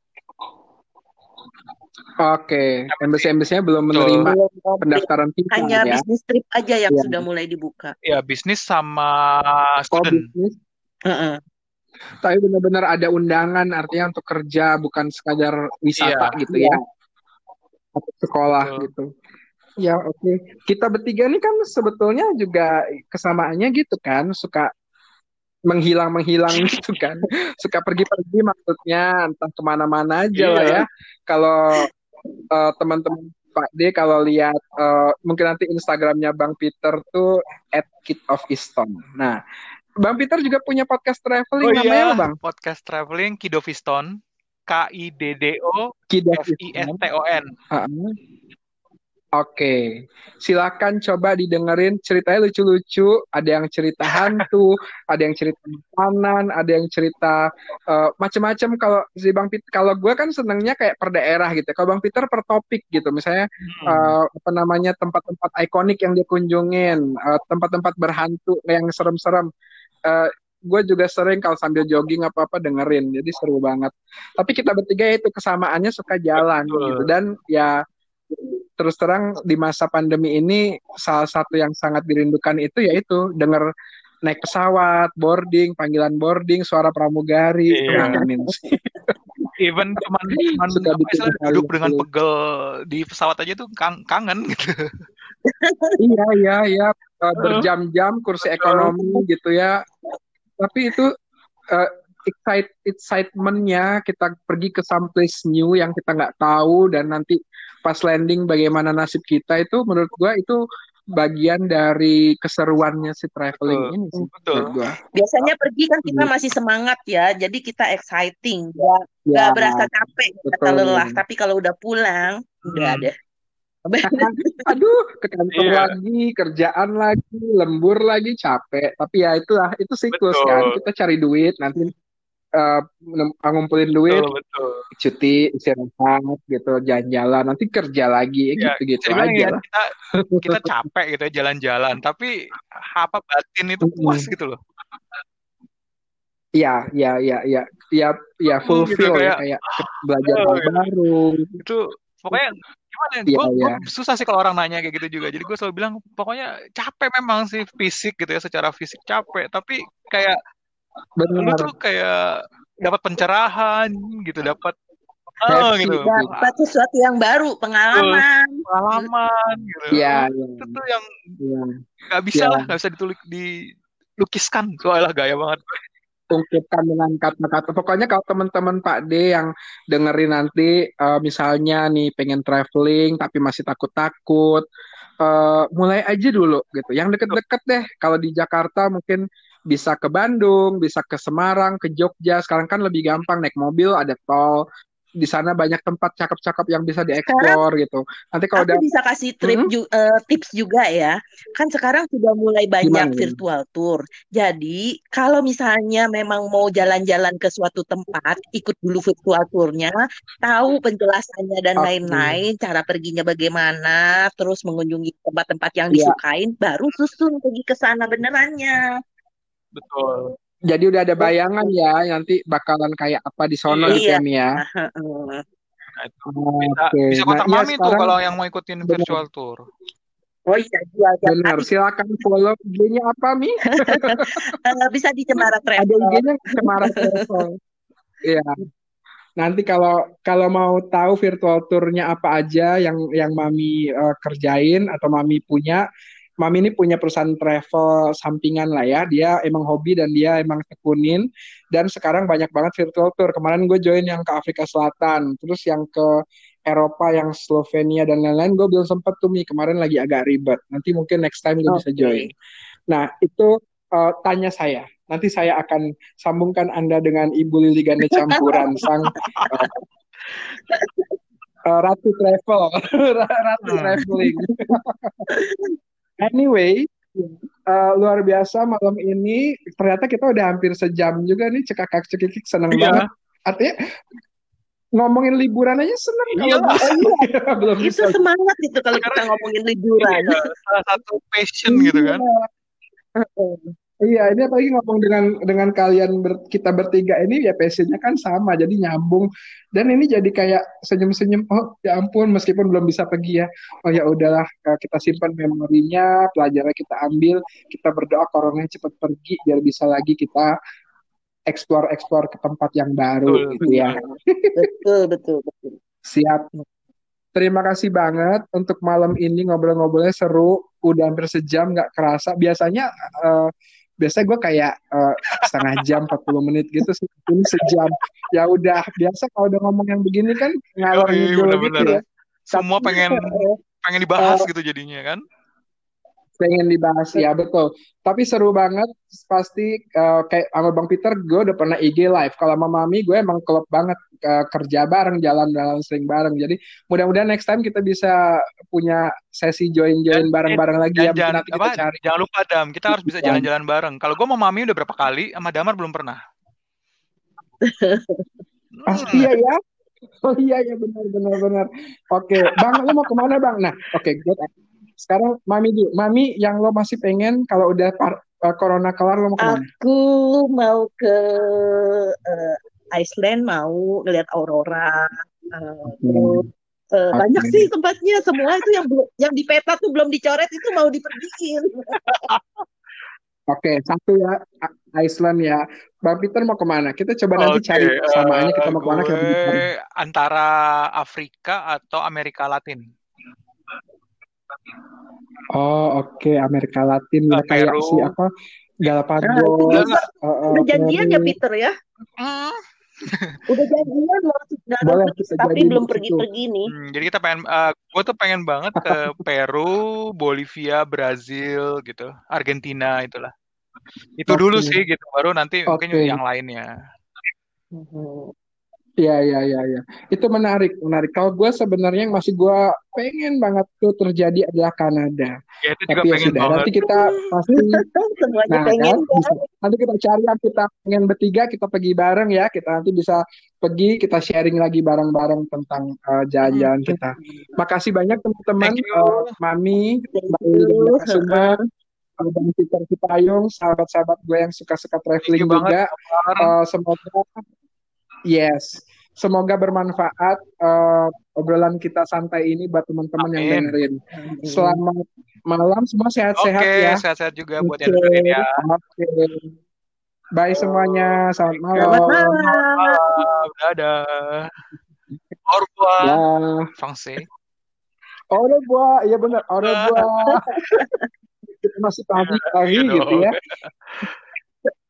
Speaker 1: Oke,
Speaker 3: Embassy.
Speaker 1: embassy-embassy-nya belum
Speaker 3: Betul.
Speaker 1: menerima
Speaker 2: komplit.
Speaker 1: pendaftaran visa
Speaker 2: Hanya
Speaker 1: ya.
Speaker 2: bisnis trip aja yang
Speaker 1: Iya.
Speaker 2: sudah mulai dibuka.
Speaker 3: Ya, bisnis sama
Speaker 1: Oh,
Speaker 3: student.
Speaker 1: bisnis
Speaker 2: Heeh.
Speaker 1: Tapi benar-benar ada undangan artinya untuk kerja bukan sekadar wisata gitu
Speaker 2: Iya.
Speaker 1: ya atau sekolah
Speaker 3: betul.
Speaker 1: gitu. Ya oke. Kita bertiga ini kan sebetulnya juga kesamaannya gitu kan suka menghilang-menghilang gitu kan. Suka pergi-pergi maksudnya entah ke mana-mana aja lah
Speaker 3: Iya.
Speaker 1: ya. Kalau eh, teman-teman Pak D kalau lihat eh, mungkin nanti Instagramnya Bang Peter tuh at Kid of Easton. Nah, Bang Peter juga punya podcast
Speaker 3: Oh
Speaker 1: traveling namanya
Speaker 3: iya,
Speaker 1: apa Bang?
Speaker 3: podcast traveling Kido Fiston. K I D D O
Speaker 1: Kid of
Speaker 3: F I S
Speaker 1: Easton.
Speaker 3: T O N.
Speaker 1: Oke, silakan coba didengerin ceritanya lucu-lucu. Ada yang cerita hantu, ada yang cerita makanan, ada yang cerita eh, macam-macam. Kalau si Bang Peter, kalau gue kan senengnya kayak per daerah gitu. Kalau Bang Peter per topik gitu. Misalnya
Speaker 3: Hmm.
Speaker 1: eh, apa namanya tempat-tempat ikonik yang dia kunjungin, eh, tempat-tempat berhantu yang serem-serem. Eh, gue juga sering kalau sambil jogging apa-apa dengerin, jadi seru banget. Tapi kita bertiga itu kesamaannya suka jalan
Speaker 3: Betul.
Speaker 1: gitu dan ya terus terang di masa pandemi ini salah satu yang sangat dirindukan itu yaitu denger naik pesawat, boarding, panggilan boarding, suara pramugari,
Speaker 3: Iya.
Speaker 1: sih.
Speaker 3: Even cuman cuman
Speaker 1: Suka
Speaker 3: apa
Speaker 1: bikin
Speaker 3: istilah
Speaker 1: kali
Speaker 3: duduk dengan pegel di pesawat aja tuh kang- kangen gitu.
Speaker 1: Iya, iya, iya. Eh, berjam-jam kursi ekonomi gitu ya. Tapi itu eh, excite excitementnya kita pergi ke someplace new yang kita nggak tahu dan nanti pas landing bagaimana nasib kita itu menurut gua itu bagian dari keseruannya si traveling
Speaker 3: Betul,
Speaker 1: ini sih
Speaker 3: betul.
Speaker 1: gua.
Speaker 2: Biasanya pergi kan kita
Speaker 1: Gitu.
Speaker 2: masih semangat ya, jadi kita exciting, nggak
Speaker 1: Ya,
Speaker 2: nggak berasa capek, nggak lelah. Tapi kalau udah pulang, udah
Speaker 3: Hmm.
Speaker 2: deh.
Speaker 1: Aduh, ke kantor
Speaker 3: Iya.
Speaker 1: lagi, kerjaan lagi, lembur lagi, capek. Tapi ya itulah, itu siklus kan.
Speaker 3: Betul.
Speaker 1: Kita cari duit, nanti eh, nem- ngumpulin duit,
Speaker 3: Betul, betul.
Speaker 1: cuti, istirahat gitu, jalan-jalan, nanti kerja lagi,
Speaker 3: Ya,
Speaker 1: gitu-gitu
Speaker 3: bisa dibilang
Speaker 1: aja
Speaker 3: ya
Speaker 1: lah.
Speaker 3: kita kita capek gitu ya jalan-jalan, tapi apa batin itu puas gitu loh.
Speaker 1: Iya, iya, iya, iya, iya, iya,
Speaker 3: Hmm, gitu
Speaker 1: fulfill ya,
Speaker 3: kayak
Speaker 1: kayak belajar
Speaker 3: oh,
Speaker 1: hal
Speaker 3: gitu.
Speaker 1: baru.
Speaker 3: Itu pokoknya gimana? ya,
Speaker 1: Iya,
Speaker 3: Gue
Speaker 1: iya,
Speaker 3: susah sih kalau orang nanya kayak gitu juga. Jadi gue selalu bilang pokoknya capek memang sih fisik gitu ya, secara fisik capek. Tapi kayak lu
Speaker 1: benar.
Speaker 3: tuh kayak dapat pencerahan gitu, dapat oh gitu.
Speaker 2: Dapat sesuatu yang baru, pengalaman.
Speaker 3: pengalaman gitu.
Speaker 1: Iya,
Speaker 3: Oh,
Speaker 1: iya,
Speaker 3: itu tuh yang
Speaker 1: iya,
Speaker 3: nggak bisa
Speaker 1: iya.
Speaker 3: lah, nggak bisa ditulis dilukiskan. Soalnya gaya banget.
Speaker 1: ungkapkan dengan kata-kata. Pokoknya kalau teman-teman Pak D yang dengerin nanti, eh, misalnya nih pengen traveling tapi masih takut-takut, eh, mulai aja dulu gitu. Yang deket-deket deh. Kalau di Jakarta mungkin bisa ke Bandung, bisa ke Semarang, ke Jogja. Sekarang kan lebih gampang naik mobil, ada tol. Di sana banyak tempat cakep-cakep yang bisa dieksplor gitu. Nanti kalau
Speaker 2: aku
Speaker 1: udah,
Speaker 2: bisa kasih trip
Speaker 1: Hmm?
Speaker 2: ju- eh, tips juga ya. Kan sekarang sudah mulai banyak
Speaker 1: gimana?
Speaker 2: virtual tour. Jadi, kalau misalnya memang mau jalan-jalan ke suatu tempat, ikut dulu virtual tournya, tahu penjelasannya dan lain-lain, cara perginya bagaimana, terus mengunjungi tempat-tempat yang
Speaker 1: ya,
Speaker 2: disukain, baru susun pergi ke sana benerannya.
Speaker 3: Betul.
Speaker 1: Jadi udah ada bayangan ya nanti bakalan kayak apa di sono
Speaker 3: Iya.
Speaker 1: gitu
Speaker 2: Iya.
Speaker 1: ya Mia.
Speaker 2: Heeh.
Speaker 3: Nah, itu. Bisa,
Speaker 1: Oke.
Speaker 3: bisa
Speaker 1: Nah,
Speaker 3: kontak
Speaker 1: iya
Speaker 3: Mami tuh
Speaker 1: sekarang
Speaker 3: kalau yang mau ikutin
Speaker 1: benar
Speaker 3: virtual tour.
Speaker 2: Oh iya, jual tiap
Speaker 1: benar. Silakan follow IG-nya apa Mi?
Speaker 2: Eh, bisa di Cemara
Speaker 1: Ada
Speaker 2: Travel.
Speaker 1: IG-nya Cemara Travel. Iya. Nanti kalau kalau mau tahu virtual tour-nya apa aja yang yang Mami eh, kerjain atau Mami punya, Mami ini punya perusahaan travel sampingan lah ya. Dia emang hobi dan dia emang tekunin. Dan sekarang banyak banget virtual tour. Kemarin gue join yang ke Afrika Selatan, terus yang ke Eropa, yang Slovenia dan lain-lain. Gue belum sempet tuh Mi. Kemarin lagi agak ribet. Nanti mungkin next time gue bisa join. Nah, itu eh, tanya saya. Nanti saya akan sambungkan Anda dengan Ibu Lili Ganda Campuran, sang eh, Ratu Travel, Ratu
Speaker 3: Hmm.
Speaker 1: Traveling. Anyway, eh, luar biasa malam ini. Ternyata kita udah hampir sejam juga nih cekakak cekikik seneng
Speaker 3: Iya.
Speaker 1: banget. Artinya ngomongin liburan aja seneng
Speaker 3: Iya,
Speaker 1: kalau
Speaker 2: Oh iya,
Speaker 1: belum
Speaker 2: itu
Speaker 1: bisa.
Speaker 2: semangat itu kalau kita ngomongin liburan.
Speaker 3: iya, salah satu passion gitu kan.
Speaker 1: Iya. Iya, ini apalagi ngomong dengan dengan kalian ber- kita bertiga ini ya passionnya kan sama, jadi nyambung. Dan ini jadi kayak senyum-senyum. Oh, ya ampun, meskipun belum bisa pergi ya. Oh ya udahlah, eh, kita simpan memorinya, pelajaran kita ambil, kita berdoa corona cepat pergi biar bisa lagi kita explore-explore ke tempat yang baru
Speaker 3: Betul,
Speaker 1: gitu ya.
Speaker 2: Betul, betul, betul.
Speaker 1: Siap. Terima kasih banget untuk malam ini ngobrol-ngobrolnya seru, udah hampir sejam nggak kerasa. Biasanya eh, biasanya gue kayak eh, setengah jam 40 menit gitu sih. Ini sejam. Ya udah biasa kalau udah ngomong yang begini kan ngalor ngidul gitu ya.
Speaker 3: Semua
Speaker 1: Tapi
Speaker 3: pengen pengen dibahas
Speaker 1: eh,
Speaker 3: gitu jadinya kan.
Speaker 1: Pengen dibahas ya betul. Tapi seru banget pasti eh, kayak sama Bang Peter gue udah pernah IG live. Kalau sama Mami gue emang klub banget eh, kerja bareng, jalan-jalan sering bareng. Jadi mudah-mudahan next time kita bisa punya sesi
Speaker 3: Dan
Speaker 1: join-join
Speaker 3: eh,
Speaker 1: bareng-bareng lagi ya.
Speaker 3: jangan
Speaker 1: nanti kita
Speaker 3: apa
Speaker 1: cari.
Speaker 3: jangan lupa Dam, kita harus bisa
Speaker 1: Dan
Speaker 3: jalan-jalan bareng. Kalau gue sama Mami udah berapa kali, sama Damar belum pernah.
Speaker 1: ah,
Speaker 3: Hmm.
Speaker 1: iya ya. Oh iya ya benar benar benar. Oke, Bang, lu mau ke mana Bang? Nah, oke, gue sekarang Mami dulu. Mami yang lo masih pengen kalau udah par- eh, corona kelar lo mau ke mana?
Speaker 2: Aku mau ke eh, Iceland, mau ngeliat aurora. eh, terus
Speaker 1: Oke,
Speaker 2: eh, banyak sih tempatnya. Semua itu yang belum, yang di peta tuh belum dicoret itu mau dipergiin.
Speaker 1: Oke, satu ya Iceland ya. Bang Peter mau ke mana? Kita coba nanti
Speaker 3: Oke,
Speaker 1: cari persamaannya kita
Speaker 3: eh,
Speaker 1: mau ke
Speaker 3: mana
Speaker 1: kita
Speaker 3: antara Afrika atau Amerika Latin.
Speaker 1: Oh, oke Amerika Latin ya kayak si apa
Speaker 2: Nah,
Speaker 1: Galapagos, eh, eh,
Speaker 2: udah janjian ya. Peter ya?
Speaker 3: Hmm.
Speaker 2: Udah janjian mau nggak
Speaker 1: Boleh kita
Speaker 2: tapi belum pergi-pergi nih.
Speaker 3: Hmm, jadi kita pengen, eh, gue tuh pengen banget ke Peru, Bolivia, Brazil gitu, Argentina itulah. Itu dulu
Speaker 1: Oke,
Speaker 3: sih gitu, baru nanti mungkin
Speaker 1: oke.
Speaker 3: yang lainnya.
Speaker 1: Iya, iya, iya, iya. Itu menarik, menarik. Kalau gue sebenarnya yang masih gue pengen banget tuh terjadi adalah Kanada.
Speaker 3: Ya itu juga
Speaker 1: Tapi ya
Speaker 3: pengen
Speaker 1: sudah,
Speaker 3: banget.
Speaker 1: nanti kita pasti,
Speaker 2: Semuanya
Speaker 1: nah
Speaker 2: pengen
Speaker 1: kan,
Speaker 2: kan?
Speaker 1: bisa. Nanti kita cari yang kita pengen bertiga, kita pergi bareng ya. Kita nanti bisa pergi, kita sharing lagi bareng-bareng tentang uh,
Speaker 3: Hmm,
Speaker 1: jalan-jalan kita. Makasih banyak teman-teman, uh, Mami, Mbak Kasuma, uh, dan Peter Cipayung, sahabat-sahabat gue yang suka-suka traveling
Speaker 3: banget,
Speaker 1: juga. Uh, semoga Yes, semoga bermanfaat uh, obrolan kita santai ini buat teman-teman yang dengerin. Selamat malam, semua sehat-sehat
Speaker 3: Oke,
Speaker 1: ya.
Speaker 3: sehat-sehat juga buat yang
Speaker 1: Oke,
Speaker 3: dengerin ya.
Speaker 1: oke. Bye semuanya, selamat
Speaker 2: Selamat
Speaker 1: malam.
Speaker 2: malam.
Speaker 3: Malam, dadah. Au revoir. Francais.
Speaker 1: Au revoir, iya benar, au revoir. Kita masih pagi-pagi gitu ya.